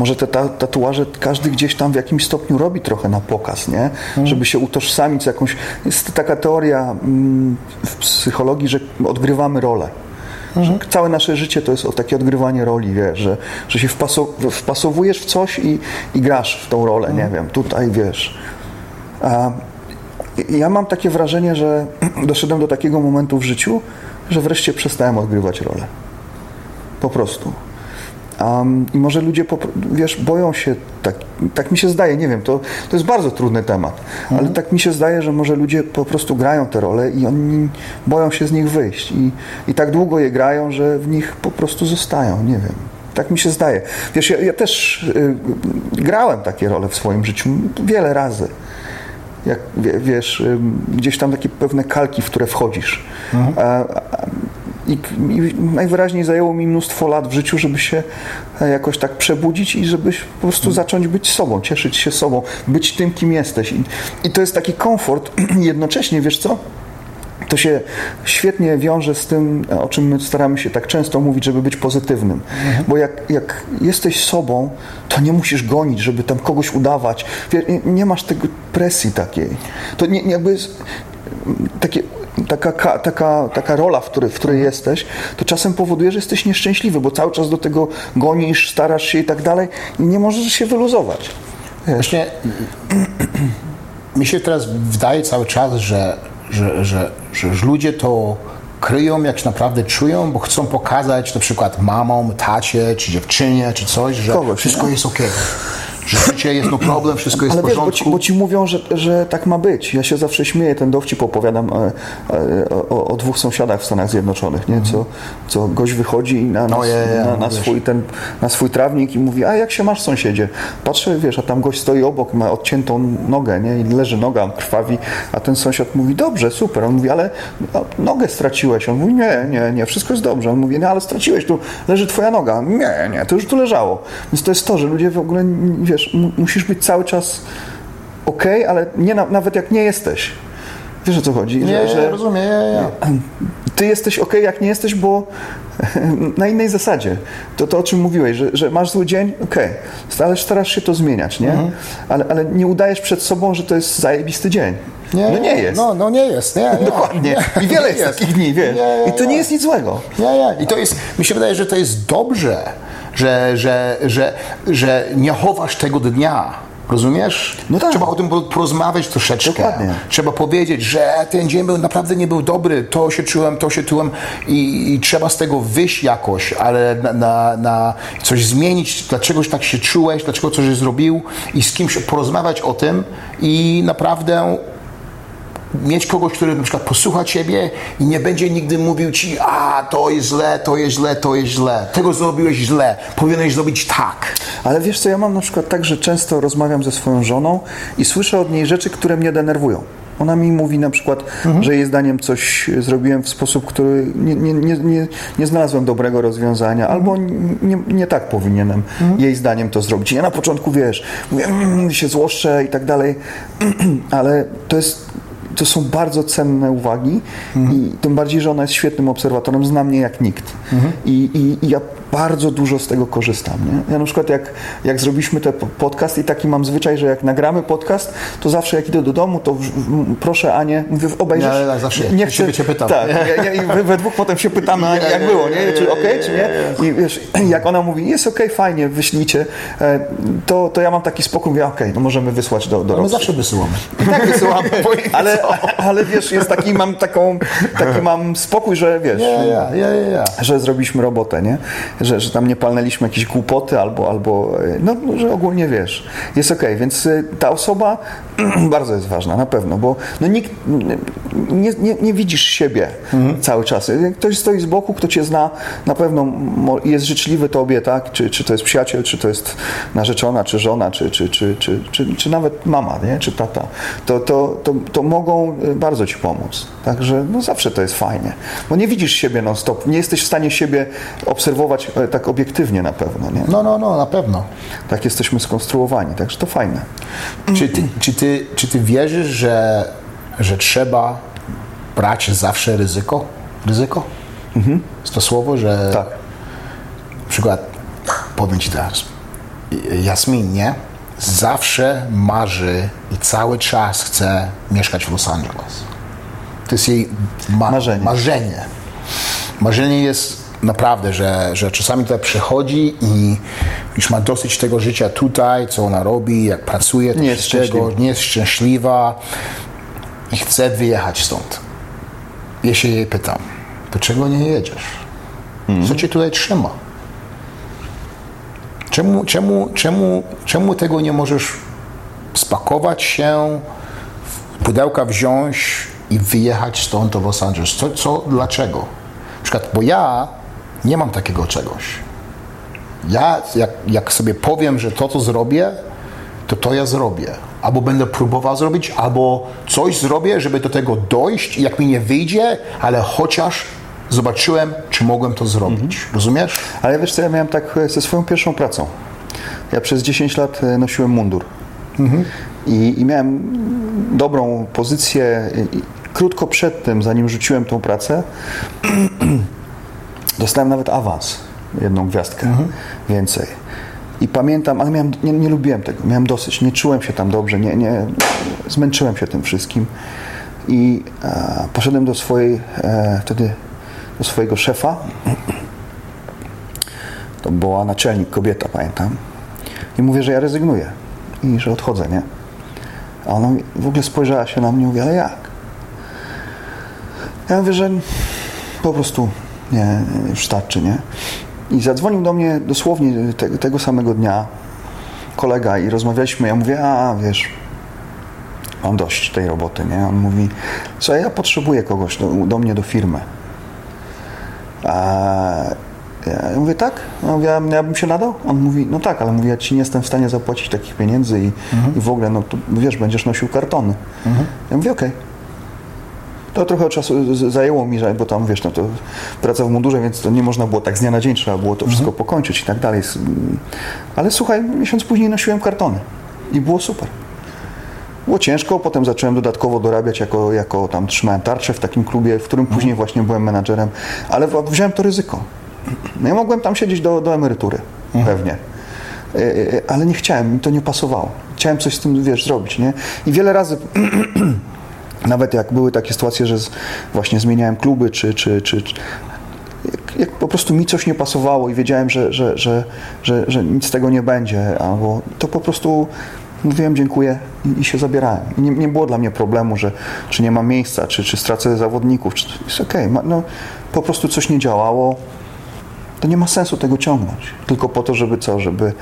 Może te ta, tatuaże każdy gdzieś tam w jakimś stopniu robi trochę na pokaz, nie? Żeby się utożsamić z jakąś... Jest taka teoria mm, w psychologii, że odgrywamy rolę. Że całe nasze życie to jest o takie odgrywanie roli, wiesz, że, że się wpasow- wpasowujesz w coś i, i grasz w tą rolę, nie wiem, tutaj, wiesz. A ja mam takie wrażenie, że doszedłem do takiego momentu w życiu, że wreszcie przestałem odgrywać rolę. Po prostu. Um, I może ludzie, wiesz, boją się, tak, tak mi się zdaje, nie wiem, to, to jest bardzo trudny temat, ale tak mi się zdaje, że może ludzie po prostu grają te role i oni boją się z nich wyjść i, i tak długo je grają, że w nich po prostu zostają, nie wiem. Tak mi się zdaje. Wiesz, ja, ja też y, grałem takie role w swoim życiu wiele razy jak wie- wiesz, gdzieś tam takie pewne kalki, w które wchodzisz. A, a, i, I najwyraźniej zajęło mi mnóstwo lat w życiu, żeby się e, jakoś tak przebudzić i żebyś po prostu zacząć być sobą, cieszyć się sobą, być tym, kim jesteś. I, i to jest taki komfort, jednocześnie, wiesz co? To się świetnie wiąże z tym, o czym my staramy się tak często mówić, żeby być pozytywnym. Bo jak, jak jesteś sobą, to nie musisz gonić, żeby tam kogoś udawać. Nie, nie masz tego presji takiej. To nie, nie jakby jest takie, taka, ka- taka, taka rola, w której, w której jesteś, to czasem powoduje, że jesteś nieszczęśliwy, bo cały czas do tego gonisz, starasz się i tak dalej i nie możesz się wyluzować. Właśnie mi się teraz wydaje cały czas, że, że, że, że, ludzie to kryją, jak się naprawdę czują, bo chcą pokazać na przykład mamom, tacie, czy dziewczynie, czy coś, że Kogoś, wszystko nie? jest okej. Że życie jest no problem, wszystko jest Ale w wiesz, bo porządku. ci, bo ci mówią, że, że tak ma być. Ja się zawsze śmieję, ten dowcip opowiadam e, e, o, o dwóch sąsiadach w Stanach Zjednoczonych, nie? Co, co gość wychodzi na, na, No, ja, ja, na, na, wiesz. swój, ten, na swój trawnik i mówi, a jak się masz sąsiedzie? Patrzę, wiesz, a tam gość stoi obok, ma odciętą nogę, nie? I leży noga, krwawi, a ten sąsiad mówi, dobrze, super. On mówi, ale a, nogę straciłeś. On mówi, nie, nie, nie, wszystko jest dobrze. On mówi, no ale straciłeś, tu leży twoja noga. Nie, nie, to już tu leżało. Więc to jest to, że ludzie w ogóle, wiesz, mu- musisz być cały czas ok, ale nie, na- nawet jak nie jesteś. Wiesz o co chodzi? Nie, że, rozumiem, ja, ja. ty jesteś ok, jak nie jesteś, bo na innej zasadzie. To to, o czym mówiłeś, że, że masz zły dzień, ok, ale starasz się to zmieniać, nie? Mhm. Ale, ale nie udajesz przed sobą, że to jest zajebisty dzień. no nie jest. No, no nie jest, nie, nie. Dokładnie. I wiele jest, takich dni, wiesz. Nie, nie, I to nie nie. jest nic złego. Ja, ja. I to jest, mi się wydaje, że to jest dobrze, że, że, że, że nie chowasz tego dnia. Rozumiesz? No tak. Trzeba o tym po- porozmawiać troszeczkę. Dokładnie. Trzeba powiedzieć, że ten dzień był naprawdę nie był dobry, to się czułem, to się czułem i, i trzeba z tego wyjść jakoś, ale na, na, na coś zmienić, dlaczego tak się czułeś, dlaczego coś zrobił i z kimś porozmawiać o tym i naprawdę mieć kogoś, który na przykład posłucha ciebie i nie będzie nigdy mówił ci, a to jest źle, to jest źle, to jest źle, tego zrobiłeś źle, powinieneś zrobić tak. Ale wiesz co, ja mam na przykład tak, że często rozmawiam ze swoją żoną i słyszę od niej rzeczy, które mnie denerwują. Ona mi mówi na przykład, że jej zdaniem coś zrobiłem w sposób, który nie, nie, nie, nie, znalazłem dobrego rozwiązania, albo nie, nie tak powinienem jej zdaniem to zrobić. Ja na początku, wiesz, mówię, mm, się złoszczę i tak dalej, ale to jest to są bardzo cenne uwagi i tym bardziej, że ona jest świetnym obserwatorem, zna mnie jak nikt. I, i, I ja bardzo dużo z tego korzystam. Nie? Ja na przykład jak, jak zrobiliśmy ten po- podcast i taki mam zwyczaj, że jak nagramy podcast, to zawsze jak idę do domu, to w, w, proszę Anię, mówię, obejrzysz? Ja- ja zawsze nie ciebie cię pytam. Tak, ja, ja, i we, we dwóch potem się pytamy, jak było, nie? Czy okej, czy nie? I wiesz, jak ona mówi, jest okej, fajnie, wyślijcie, e, to, to ja mam taki spokój, mówię, okej, no możemy wysłać do, do No my zawsze wysyłamy. I tak wysyłamy, ale, ale wiesz, jest taki, mam taką, taki mam spokój, że wiesz, że zrobiliśmy robotę, nie? Że, że tam nie palnęliśmy jakieś głupoty albo, albo e, no, no, że ogólnie wiesz, jest okej, więc e, ta osoba bardzo jest ważna, na pewno, bo no nikt, nie, nie, nie widzisz siebie cały czas. Jak ktoś stoi z boku, kto cię zna, na pewno jest życzliwy tobie, tak? Czy, czy to jest przyjaciel, czy to jest narzeczona, czy żona, czy, czy, czy, czy, czy, czy nawet mama, nie? czy tata, to, to, to, to mogą e, bardzo ci pomóc. Także no zawsze to jest fajnie, bo nie widzisz siebie non stop, nie jesteś w stanie siebie obserwować e, tak obiektywnie na pewno, nie? No, no, no, na pewno. Tak jesteśmy skonstruowani, także to fajne. Czy ty, czy ty, czy ty wierzysz, że, że trzeba brać zawsze ryzyko? Ryzyko? Jest to słowo, że Tak. na przykład powiem ci teraz. Jasmin, nie? Zawsze marzy i cały czas chce mieszkać w Los Angeles. To jest jej ma- Marzenie. marzenie. Marzenie jest naprawdę, że, że czasami tutaj przychodzi i już ma dosyć tego życia tutaj, co ona robi, jak pracuje, Nie jest szczęśliwa. nie jest szczęśliwa i chce wyjechać stąd. Ja się jej pytam, dlaczego nie jedziesz? Co cię tutaj trzyma? Czemu, czemu, czemu, czemu tego nie możesz spakować się, pudełka wziąć i wyjechać stąd do Los Angeles? Co, co, dlaczego? Na przykład, bo ja nie mam takiego czegoś. Ja, jak, jak sobie powiem, że to, co zrobię, to to ja zrobię. Albo będę próbował zrobić, albo coś zrobię, żeby do tego dojść jak mi nie wyjdzie, ale chociaż zobaczyłem, czy mogłem to zrobić. Rozumiesz? Ale wiesz co, ja miałem tak e, ze swoją pierwszą pracą. Ja przez 10 lat e, nosiłem mundur. I, I miałem dobrą pozycję. Krótko przed tym, zanim rzuciłem tą pracę, dostałem nawet awans. Jedną gwiazdkę więcej. I pamiętam, ale miałem, nie, nie lubiłem tego, miałem dosyć, nie czułem się tam dobrze, nie, nie, zmęczyłem się tym wszystkim. I e, poszedłem do swojej, e, wtedy do swojego szefa, to była naczelnik, kobieta, pamiętam. I mówię, że ja rezygnuję i że odchodzę, nie? A ona w ogóle spojrzała się na mnie i mówi, ale jak? Ja mówię, że po prostu nie, już starczy, nie? I zadzwonił do mnie dosłownie te, tego samego dnia kolega i rozmawialiśmy. Ja mówię, a wiesz, mam dość tej roboty, nie? On mówi, co ja potrzebuję kogoś do, do mnie do firmy. A ja mówię, tak? Ja, mówię, ja bym się nadał? On mówi, no tak, ale mówi, ja ci nie jestem w stanie zapłacić takich pieniędzy i, i w ogóle, no to wiesz, będziesz nosił kartony. Ja mówię, okej. To trochę czasu zajęło mi, bo tam wiesz, no to praca w mundurze, więc to nie można było tak z dnia na dzień, trzeba było to wszystko pokończyć i tak dalej. S- Ale słuchaj, miesiąc później nosiłem kartony i było super. Było ciężko, potem zacząłem dodatkowo dorabiać jako, jako tam trzymałem tarczę w takim klubie, w którym później właśnie byłem menadżerem, ale wziąłem to ryzyko. No ja mogłem tam siedzieć do, do emerytury, pewnie. E, e, Ale nie chciałem, mi to nie pasowało. Chciałem coś z tym, wiesz, zrobić, nie? I wiele razy nawet jak były takie sytuacje, że z, właśnie zmieniałem kluby, czy, czy, czy, czy jak, jak po prostu mi coś nie pasowało i wiedziałem, że, że, że, że, że nic z tego nie będzie, albo to po prostu mówiłem dziękuję i, i się zabierałem. Nie, nie było dla mnie problemu, że czy nie ma miejsca, czy, czy stracę zawodników. Czy, jest okej, no, po prostu coś nie działało. To nie ma sensu tego ciągnąć. Tylko po to, żeby co, żeby,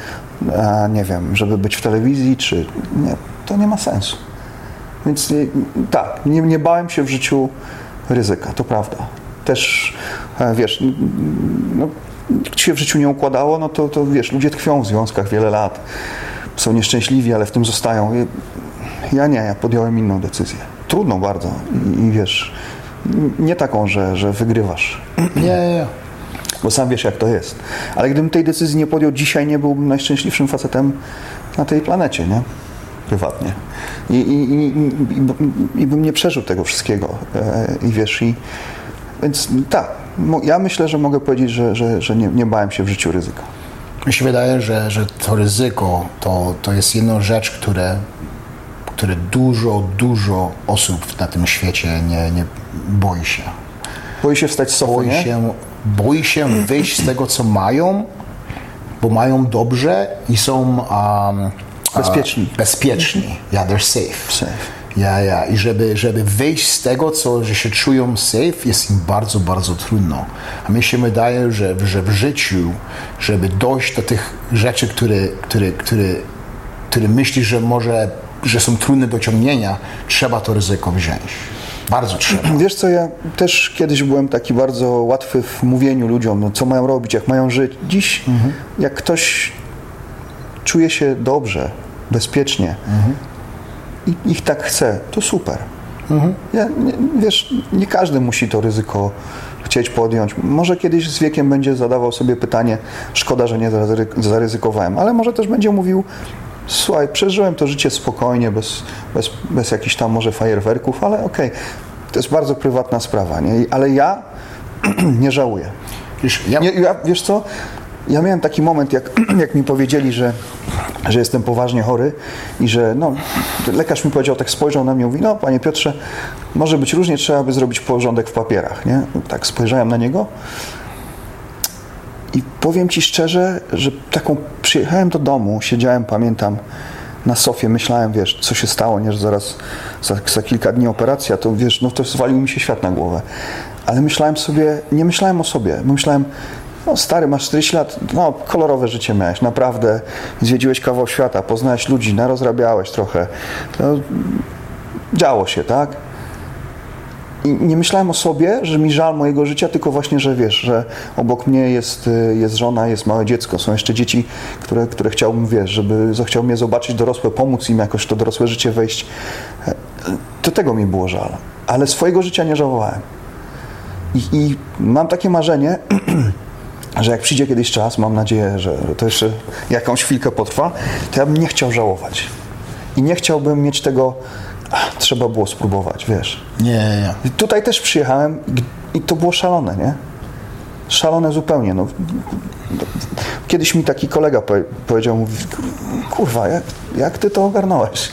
a, nie wiem, żeby być w telewizji, czy nie, to nie ma sensu. Więc nie, tak, nie, nie bałem się w życiu ryzyka, to prawda. Też, e, wiesz, no, się w życiu nie układało, no to, to wiesz, ludzie tkwią w związkach wiele lat. Są nieszczęśliwi, ale w tym zostają. Ja nie, ja podjąłem inną decyzję. Trudną bardzo i, i wiesz, nie taką, że, że wygrywasz, Nie, nie, nie. bo sam wiesz jak to jest. Ale gdybym tej decyzji nie podjął dzisiaj, nie byłbym najszczęśliwszym facetem na tej planecie, nie? Prywatnie. I, i, i, i, i bym nie przeżył tego wszystkiego. E, I wiesz, i więc tak, ja myślę, że mogę powiedzieć, że, że, że nie, nie bałem się w życiu ryzyka. Mi się wydaje, że, że to ryzyko to, to jest jedna rzecz, które, które dużo, dużo osób na tym świecie nie, nie boi się. Boi się wstać z sofy, Boi nie? się, boi się wyjść z tego, co mają, bo mają dobrze i są um, Bezpieczni. bezpieczni. Yeah, they're safe. Safe. Ja, ja. I żeby, żeby wyjść z tego, co, że się czują safe, jest im bardzo, bardzo trudno. A mi się wydaje, że, że w życiu, żeby dojść do tych rzeczy, które, które, które, które myślisz, że może, że są trudne do ciągnięcia, trzeba to ryzyko wziąć. Bardzo trzeba. Wiesz co, ja też kiedyś byłem taki bardzo łatwy w mówieniu ludziom, no, co mają robić, jak mają żyć. Dziś, jak ktoś czuje się dobrze, bezpiecznie i ich tak chce, to super. Ja, nie, wiesz, nie każdy musi to ryzyko chcieć podjąć. Może kiedyś z wiekiem będzie zadawał sobie pytanie, szkoda, że nie zaryzy- zaryzykowałem, ale może też będzie mówił, słuchaj, przeżyłem to życie spokojnie, bez, bez, bez jakichś tam może fajerwerków, ale okej, to jest bardzo prywatna sprawa, nie? Ale ja nie żałuję. Wiesz, ja, Nie, ja, wiesz co? Ja miałem taki moment, jak, jak mi powiedzieli, że, że jestem poważnie chory i że no, lekarz mi powiedział, tak spojrzał na mnie i mówi, no panie Piotrze, może być różnie, trzeba by zrobić porządek w papierach, nie? Tak spojrzałem na niego i powiem ci szczerze, że taką przyjechałem do domu, siedziałem, pamiętam, na sofie, myślałem, wiesz, co się stało, nie, że zaraz za, za kilka dni operacja, to wiesz, no to zwalił mi się świat na głowę. Ale myślałem sobie, nie myślałem o sobie, myślałem, no stary, masz 40 lat, no kolorowe życie miałeś, naprawdę, zwiedziłeś kawał świata, poznałeś ludzi, narozrabiałeś trochę, no, działo się, tak? I nie myślałem o sobie, że mi żal mojego życia, tylko właśnie, że wiesz, że obok mnie jest, y, jest żona, jest małe dziecko, są jeszcze dzieci, które, które chciałbym, wiesz, żeby zechciał mnie zobaczyć dorosłe, pomóc im jakoś to dorosłe życie wejść. E, To tego mi było żal. Ale swojego życia nie żałowałem. I, i mam takie marzenie, że jak przyjdzie kiedyś czas, mam nadzieję, że to jeszcze jakąś chwilkę potrwa, to ja bym nie chciał żałować. I nie chciałbym mieć tego, "Ach, trzeba było spróbować, wiesz. nie, nie, nie. Tutaj też przyjechałem i to było szalone, nie? Szalone zupełnie. No. Kiedyś mi taki kolega powie- powiedział, mówi, kurwa, jak, jak ty to ogarnąłeś?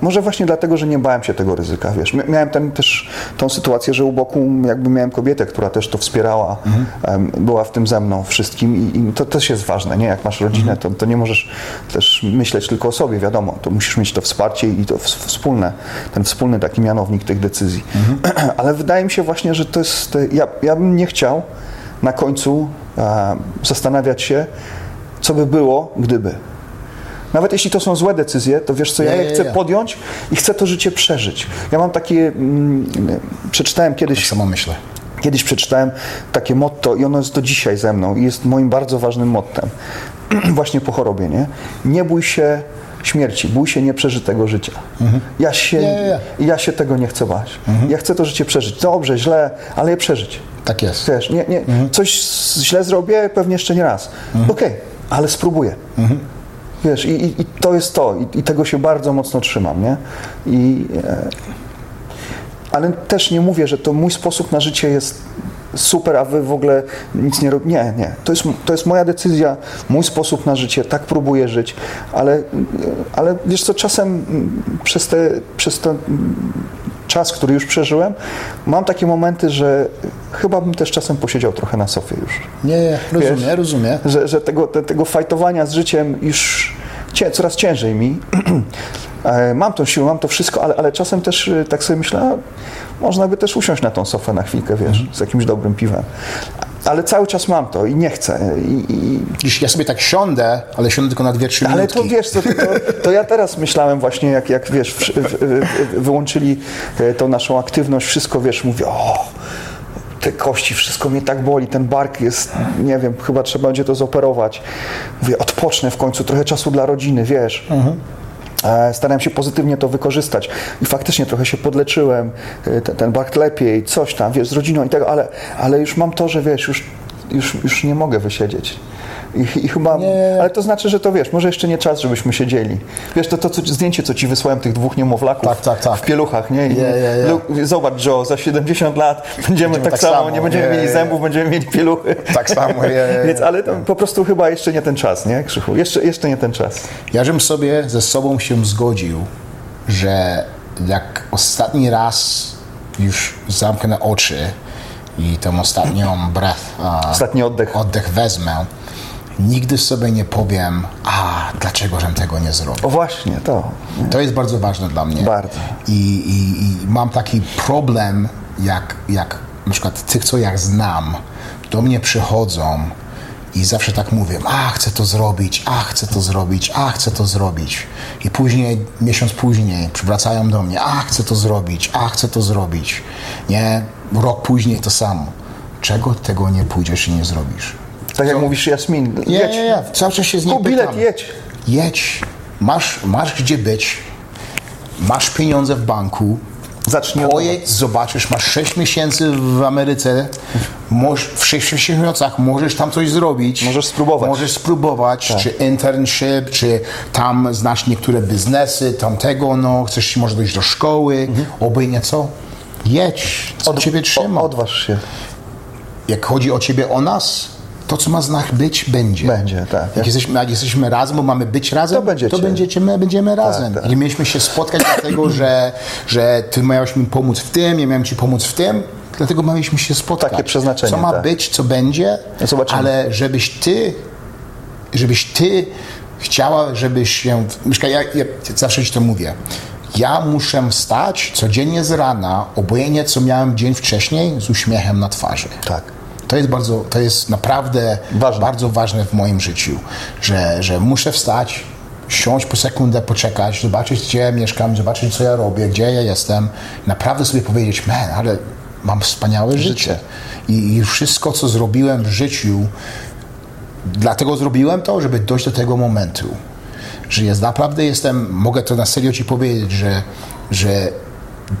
Może właśnie dlatego, że nie bałem się tego ryzyka, wiesz. Mia- Miałem ten, też tą sytuację, że u boku jakby miałem kobietę, która też to wspierała, em, była w tym ze mną wszystkim i, i to też jest ważne, nie? Jak masz rodzinę, to, to nie możesz też myśleć tylko o sobie, wiadomo. To musisz mieć to wsparcie i to wspólne, ten wspólny taki mianownik tych decyzji. Ale wydaje mi się właśnie, że to jest, ja, ja bym nie chciał na końcu e, zastanawiać się, co by było, gdyby. Nawet jeśli to są złe decyzje, to wiesz co, ja je chcę podjąć i chcę to życie przeżyć. Ja mam takie, mm, przeczytałem Tak kiedyś, samo myślę. kiedyś przeczytałem takie motto i ono jest do dzisiaj ze mną i jest moim bardzo ważnym mottem. Właśnie po chorobie, nie? Nie bój się śmierci, bój się nieprzeżytego życia. Ja, się, Nie, nie, ja się tego nie chcę bać. Ja chcę to życie przeżyć. Dobrze, źle, ale je przeżyć. Tak jest. Wiesz, nie, nie, coś s- źle zrobię, pewnie jeszcze nie raz. Okej, ale spróbuję. Wiesz, i, i, to jest to, I, i tego się bardzo mocno trzymam, nie? I, e, ale też nie mówię, że to mój sposób na życie jest super, a wy w ogóle nic nie robicie. Nie, nie. To jest, to jest moja decyzja, mój sposób na życie, tak próbuję żyć, ale, ale wiesz co, czasem mm, przez, te, przez ten czas, który już przeżyłem, mam takie momenty, że chyba bym też czasem posiedział trochę na sofie już. Nie, nie, rozumiem, Wiesz? rozumiem. Że, że tego, te, tego fajtowania z życiem już cię, coraz ciężej mi. E, mam tą siłę, mam to wszystko, ale, ale czasem też e, tak sobie myślę, można by też usiąść na tą sofę na chwilkę, wiesz, z jakimś dobrym piwem. Ale cały czas mam to i nie chcę. I, i, Dziś ja sobie tak siądę, ale siądę tylko na 2-3 ale minutki. to wiesz, to, to, to ja teraz myślałem właśnie, jak, jak wiesz, w, w, w, wyłączyli e, tą naszą aktywność, wszystko wiesz, mówię, o, te kości, wszystko mnie tak boli, ten bark jest, nie wiem, chyba trzeba będzie to zoperować. Mówię, odpocznę w końcu, trochę czasu dla rodziny, wiesz. E, Starałem się pozytywnie to wykorzystać i faktycznie trochę się podleczyłem, e, ten, ten bark lepiej, coś tam, wiesz, z rodziną i tego, ale, ale już mam to, że wiesz, już, już, już nie mogę wysiedzieć. I, I chyba, ale to znaczy, że to wiesz, może jeszcze nie czas, żebyśmy siedzieli. Wiesz, to, to co, zdjęcie, co ci wysłałem tych dwóch niemowlaków Tak, tak, tak. w pieluchach, nie? I, je, je. Lu- Zobacz, Joe, za 70 lat będziemy, Będziemy tak, tak samo, samo, nie będziemy mieli zębów, będziemy mieli pieluchy. Tak samo, je. Więc, ale to po prostu chyba jeszcze nie ten czas, nie, Krzychu? Jeszcze, jeszcze nie ten czas. Ja żem sobie ze sobą się zgodził, że jak ostatni raz już zamknę oczy i tą ostatnią breath, Ostatni oddech. oddech wezmę, nigdy sobie nie powiem, a dlaczego żem tego nie zrobił. O właśnie, to. To jest bardzo ważne dla mnie. Bardzo. I, i, i mam taki problem, jak, jak na przykład tych, co ja znam, do mnie przychodzą i zawsze tak mówię, a chcę to zrobić, a chcę to zrobić, a chcę to zrobić. I później, miesiąc później, przywracają do mnie, a chcę to zrobić, a chcę to zrobić. Nie, rok później to samo. Czego tego nie pójdziesz i nie zrobisz? Tak jak mówisz Jasmin, Nie, jedź. nie, nie. Cały czas się z niej Kup bilet, jedź. Jedź. Masz, masz gdzie być. Masz pieniądze w banku. Zacznij od Pojedź, zobaczysz, masz 6 miesięcy w Ameryce. Moż, w 6 miesiącach możesz tam coś zrobić. Możesz spróbować. Możesz spróbować, Tak. czy internship, czy tam znasz niektóre biznesy, tamtego, no, chcesz może dojść do szkoły, Mhm. obojętnie co. Jedź, co ciebie trzyma. Odważ się. Jak chodzi o ciebie, o nas, to co ma znak być, będzie. Będzie, tak. Jak jesteśmy, jak jesteśmy razem, bo mamy być razem, To będziecie. to będziecie, my będziemy razem. tak. I mieliśmy się spotkać dlatego, że, że ty miałeś mi pomóc w tym, ja miałem ci pomóc w tym, dlatego mieliśmy się spotkać. Takie przeznaczenie, Co ma tak. być, co będzie, Zobaczymy. ale żebyś ty, żebyś ty chciała, żebyś się... Mieszka, ja, ja zawsze ci to mówię. Ja muszę wstać codziennie z rana, obojętnie co miałem dzień wcześniej, z uśmiechem na twarzy. Tak. To jest bardzo, to jest naprawdę Ważne. bardzo ważne w moim życiu, że, że muszę wstać, siąść po sekundę, poczekać, zobaczyć gdzie mieszkam, zobaczyć co ja robię, gdzie ja jestem, naprawdę sobie powiedzieć, man, ale mam wspaniałe życie. I, I wszystko, co zrobiłem w życiu, dlatego zrobiłem to, żeby dojść do tego momentu. Że jest naprawdę jestem, mogę to na serio ci powiedzieć, że, że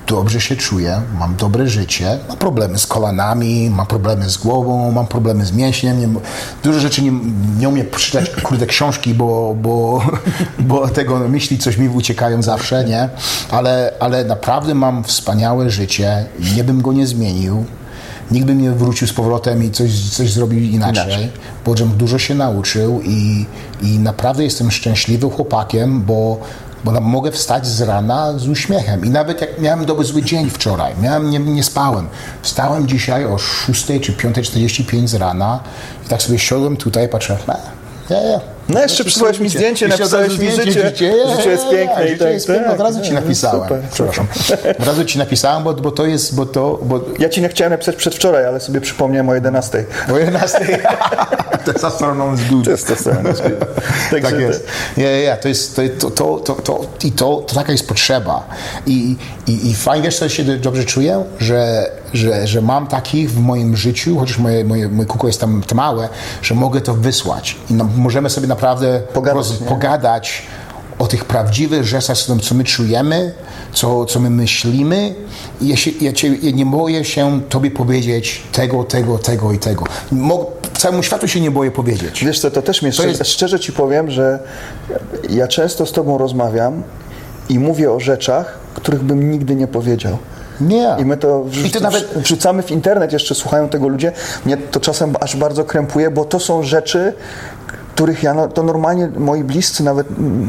dobrze się czuję, mam dobre życie, mam problemy z kolanami, mam problemy z głową, mam problemy z mięśniem, nie, dużo rzeczy nie, nie umiem przeczytać, kurde, książki, bo, bo, bo tego myśli coś mi uciekają zawsze, nie? Ale, ale naprawdę mam wspaniałe życie, nie bym go nie zmienił, nikt by mnie wrócił z powrotem i coś, coś zrobił inaczej, Inaczej. żebym dużo się nauczył i, i naprawdę jestem szczęśliwym chłopakiem, bo, bo mogę wstać z rana z uśmiechem. I nawet jak miałem dobry zły dzień wczoraj, miałem, nie, nie spałem. Wstałem dzisiaj o 6 czy 5.45 z rana i tak sobie siadłem tutaj, patrzę, "E, nie, nie. No jeszcze przysłałeś mi zdjęcie, Jeszcze napisałeś mi zdjęcie, życie. życie, Życie jest piękne i Życie tak, jest piękne, tak. od razu ci No, napisałem. super, Przepraszam. Od razu ci napisałem, bo, bo to jest, bo to, bo Ja ci nie chciałem napisać przedwczoraj, ale sobie przypomniałem o 11. o 11. Testosteron is good. Testosteron is good. Także tak jest. Nie, nie, nie, to jest, to, to, to, to, to, i to, to taka jest potrzeba. I, i, i fajnie, wiesz, co się dobrze czuję, że, że, że mam takich w moim życiu, chociaż moje, moje, moje kuko jest tam małe, że mogę to wysłać. I no, możemy sobie naprawdę Pogadać, nie? pogadać o tych prawdziwych rzeczach, co- co my czujemy, co, co my myślimy. I ja, się, ja, cię, ja nie boję się tobie powiedzieć tego, tego, tego i tego. Mo, całemu światu się nie boję powiedzieć. Wiesz co, to też mnie To szczerze, jest- szczerze ci powiem, że ja często z tobą rozmawiam i mówię o rzeczach, których bym nigdy nie powiedział. Nie. I my to, wrzu- I to nawet- wrzucamy w internet, jeszcze słuchają tego ludzie. Mnie to czasem aż bardzo krępuje, bo to są rzeczy, których ja, no, to normalnie moi bliscy, nawet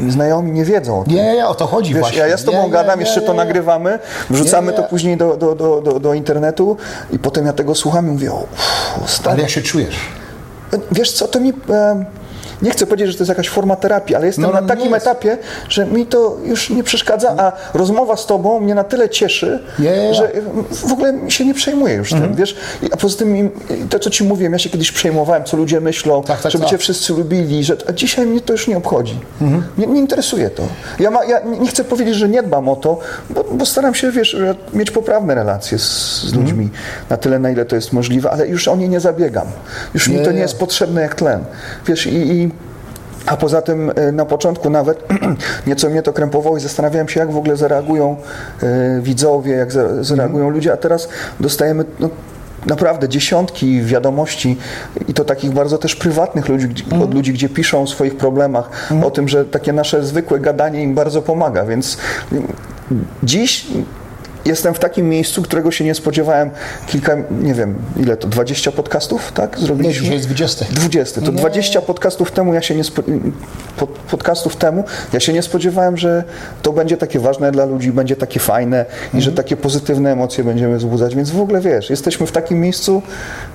znajomi nie wiedzą. o tym. Nie, nie, o to chodzi Wiesz, właśnie. ja, ja z tobą Nie, gadam, nie, jeszcze to nie. nagrywamy, wrzucamy to później do, do, do, do, do internetu i potem ja tego słucham i mówię, o, stary, Ale jak się czujesz? Wiesz co, to mi... E, nie chcę powiedzieć, że to jest jakaś forma terapii, ale jestem No, no, na takim nie jest. etapie, że mi to już nie przeszkadza, a rozmowa z tobą mnie na tyle cieszy, ja. że w ogóle mi się nie przejmuję już Mhm. tym, wiesz? A poza tym to, co ci mówiłem, ja się kiedyś przejmowałem, co ludzie myślą, Tak, tak, żeby tak. cię wszyscy lubili, że, a dzisiaj mnie to już nie obchodzi. Mhm. Nie, nie interesuje to. Ja, ma, ja nie chcę powiedzieć, że nie dbam o to, bo, bo staram się, wiesz, mieć poprawne relacje z, z Mhm. ludźmi na tyle, na ile to jest możliwe, ale już o nie nie zabiegam. Już mi Nie, to nie nie. jest potrzebne jak tlen. Wiesz, i, i a poza tym e, na początku nawet nieco mnie to krępowało i zastanawiałem się, jak w ogóle zareagują e, widzowie, jak za- zareagują ludzie, a teraz dostajemy no, naprawdę dziesiątki wiadomości i to takich bardzo też prywatnych ludzi, gdzie- od ludzi, gdzie piszą o swoich problemach, o tym, że takie nasze zwykłe gadanie im bardzo pomaga, więc dziś jestem w takim miejscu, którego się nie spodziewałem kilka, nie wiem, ile to, 20 podcastów, tak? Nie, Zrobiliśmy? dzisiaj jest 20. 20. To 20 podcastów temu ja się nie spo... pod, podcastów temu ja się nie spodziewałem, że to będzie takie ważne dla ludzi, będzie takie fajne i że takie pozytywne emocje będziemy wzbudzać, więc w ogóle wiesz, jesteśmy w takim miejscu,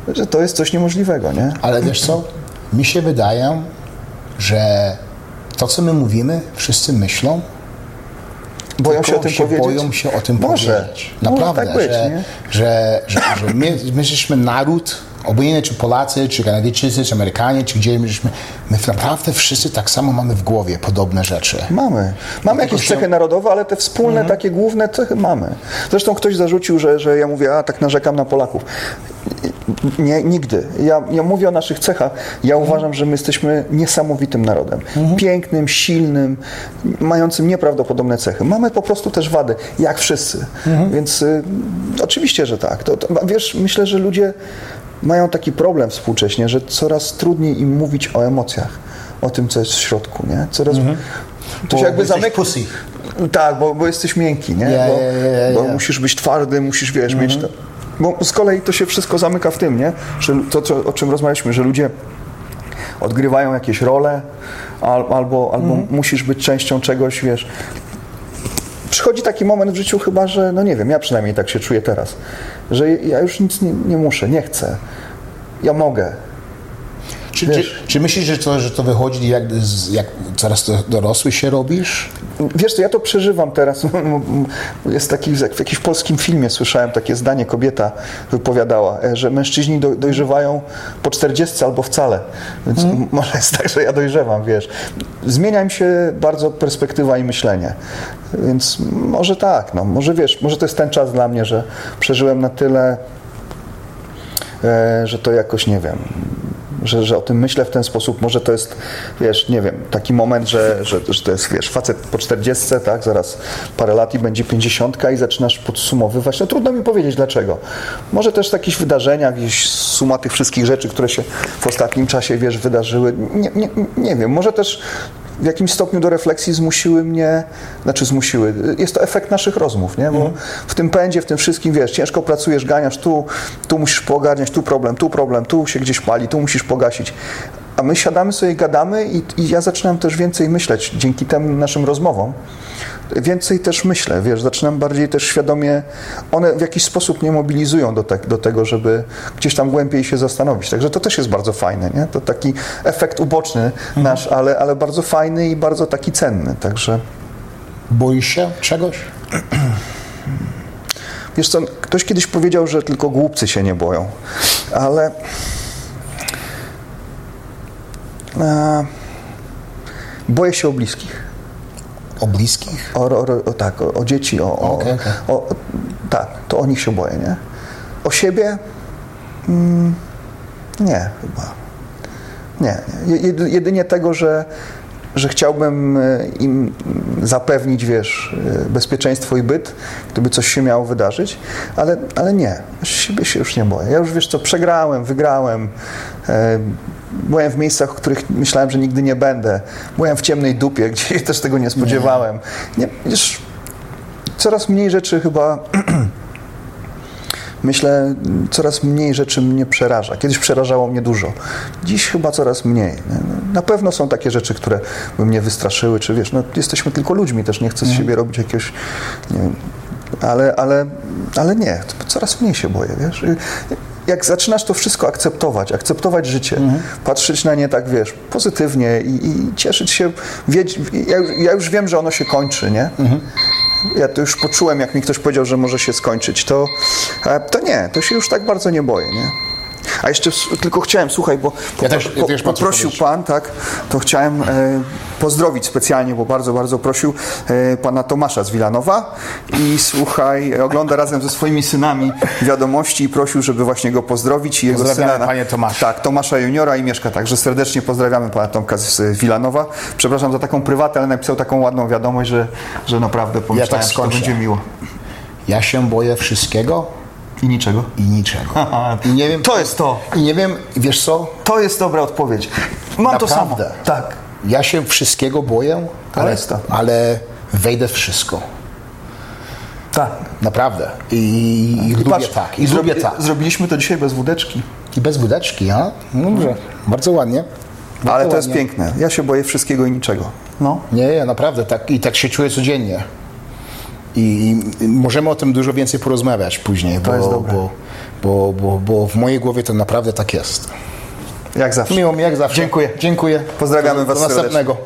że to jest coś niemożliwego, nie? Ale wiesz co? Mi się wydaje, że to, co my mówimy, wszyscy myślą, Boją się o tym się powiedzieć. boją się o tym Może. powiedzieć. Naprawdę, tak być, że, że, że, że my, my jesteśmy naród, obojętnie czy Polacy, czy Kanadyjczycy, czy Amerykanie, czy gdzie my my naprawdę wszyscy tak samo mamy w głowie podobne rzeczy. Mamy. Mamy jakieś się- cechy narodowe, ale te wspólne, takie główne cechy mamy. Zresztą ktoś zarzucił, że, że ja mówię, a tak narzekam na Polaków. Nie, nigdy. Ja, ja mówię o naszych cechach. Ja uważam, że my jesteśmy niesamowitym narodem. Pięknym, silnym, mającym nieprawdopodobne cechy. Mamy po prostu też wady, jak wszyscy. Więc y, oczywiście, że tak. To, to, wiesz, myślę, że ludzie mają taki problem współcześnie, że coraz trudniej im mówić o emocjach, o tym, co jest w środku, nie? Coraz... To Bo- się jakby zamyka. Tak, bo, bo jesteś miękki, nie? Ja, bo ja, ja, bo musisz być twardy, musisz, wiesz, mieć to. Bo z kolei to się wszystko zamyka w tym, nie? Że to, co, o czym rozmawialiśmy, że ludzie odgrywają jakieś role, al, albo, albo musisz być częścią czegoś, wiesz. Przychodzi taki moment w życiu chyba, że, no nie wiem, ja przynajmniej tak się czuję teraz, że ja już nic nie, nie muszę, nie chcę. Ja mogę. Czy, czy, czy myślisz, że to, że to wychodzi, jak, jak coraz dorosły się robisz? Wiesz co, ja to przeżywam teraz. Jest taki, jak w jakimś polskim filmie słyszałem takie zdanie, kobieta wypowiadała, e, że mężczyźni do, dojrzewają po 40 albo wcale. Więc m- może jest tak, że ja dojrzewam, wiesz. Zmienia mi się bardzo perspektywa i myślenie. Więc może tak, no, może wiesz, może to jest ten czas dla mnie, że przeżyłem na tyle, e, że to jakoś, nie wiem, że, że o tym myślę w ten sposób. Może to jest, wiesz, nie wiem, taki moment, że, że, że to jest, wiesz, facet po 40, tak, zaraz parę lat i będzie 50 i zaczynasz podsumowywać. No trudno mi powiedzieć dlaczego. Może też jakieś wydarzenia, jakieś suma tych wszystkich rzeczy, które się w ostatnim czasie, wiesz, wydarzyły. Nie, nie, nie wiem, może też w jakimś stopniu do refleksji zmusiły mnie, znaczy zmusiły, jest to efekt naszych rozmów, nie? Bo w tym pędzie, w tym wszystkim, wiesz, ciężko pracujesz, ganiasz, tu, tu musisz poogarniać, tu problem, tu problem, tu się gdzieś pali, tu musisz pogasić. A my siadamy sobie, gadamy i, i ja zaczynam też więcej myśleć dzięki tym naszym rozmowom. Więcej też myślę, wiesz, zaczynam bardziej też świadomie, one w jakiś sposób mnie mobilizują do, tak, do tego, żeby gdzieś tam głębiej się zastanowić. Także to też jest bardzo fajne, nie? To taki efekt uboczny nasz, ale, ale bardzo fajny i bardzo taki cenny. Także Boisz się czegoś? wiesz co, ktoś kiedyś powiedział, że tylko głupcy się nie boją, ale e, boję się o bliskich. O bliskich? O, o, o, tak, o, o dzieci, o, o, Okej, okej. o, tak, to o nich się boję, nie? O siebie? Mm, nie, chyba. Nie, nie. Jedy- Jedynie tego, że, że chciałbym e, im zapewnić, wiesz, e, bezpieczeństwo i byt, gdyby coś się miało wydarzyć, ale, ale nie, siebie się już nie boję. Ja już, wiesz co, przegrałem, wygrałem, e, byłem w miejscach, w których myślałem, że nigdy nie będę. Byłem w ciemnej dupie, gdzie też tego nie spodziewałem. Nie, wiesz, coraz mniej rzeczy chyba myślę, coraz mniej rzeczy mnie przeraża. Kiedyś przerażało mnie dużo. Dziś chyba coraz mniej. nie? Na pewno są takie rzeczy, które by mnie wystraszyły, czy wiesz, no, jesteśmy tylko ludźmi, też nie chcę z siebie robić jakiegoś, nie wiem, ale, ale, ale nie, coraz mniej się boję, wiesz. jak zaczynasz to wszystko akceptować, akceptować życie, patrzeć na nie tak, wiesz, pozytywnie i, i cieszyć się, wiedz, ja, ja już wiem, że ono się kończy, nie? Ja to już poczułem, jak mi ktoś powiedział, że może się skończyć, to, e, to nie, to się już tak bardzo nie boję, nie? A jeszcze tylko chciałem, słuchaj, bo Ja też- ja co poprosił. Pan, tak, to chciałem e, pozdrowić specjalnie, bo bardzo, bardzo prosił e, Pana Tomasza z Wilanowa i słuchaj, ogląda razem ze swoimi synami wiadomości i prosił, żeby właśnie go pozdrowić i jego syna. panie Tomaszu. Tak, Tomasza Juniora i mieszka, także serdecznie pozdrawiamy Pana Tomka z z Wilanowa. Przepraszam za taką prywatę, ale napisał taką ładną wiadomość, że, że naprawdę pomyślałem, że to będzie miło. Ja się boję wszystkiego I niczego. i niczego. I nie wiem, To jest to. I nie wiem, wiesz co? To jest dobra odpowiedź. Mam to samo. Naprawdę. Tak. Ja się wszystkiego boję, ale, jest to. ale wejdę w wszystko. Tak. Naprawdę. I, i lubię Patrz, tak. I lubię tak. Zrobiliśmy to dzisiaj bez wódeczki. I bez wódeczki, a? No Dobrze. Bardzo ładnie. Bardzo Ale to jest ładnie. piękne. Ja się boję wszystkiego i niczego. No. Nie, nie, naprawdę. Tak, I tak się czuję codziennie. I, I możemy o tym dużo więcej porozmawiać później, bo, jest dobre. bo, bo, bo, bo w mojej głowie to naprawdę tak jest. Jak zawsze. Miło mi jak zawsze. Dziękuję. Dziękuję. Pozdrawiamy do, was Do serdecznie. następnego.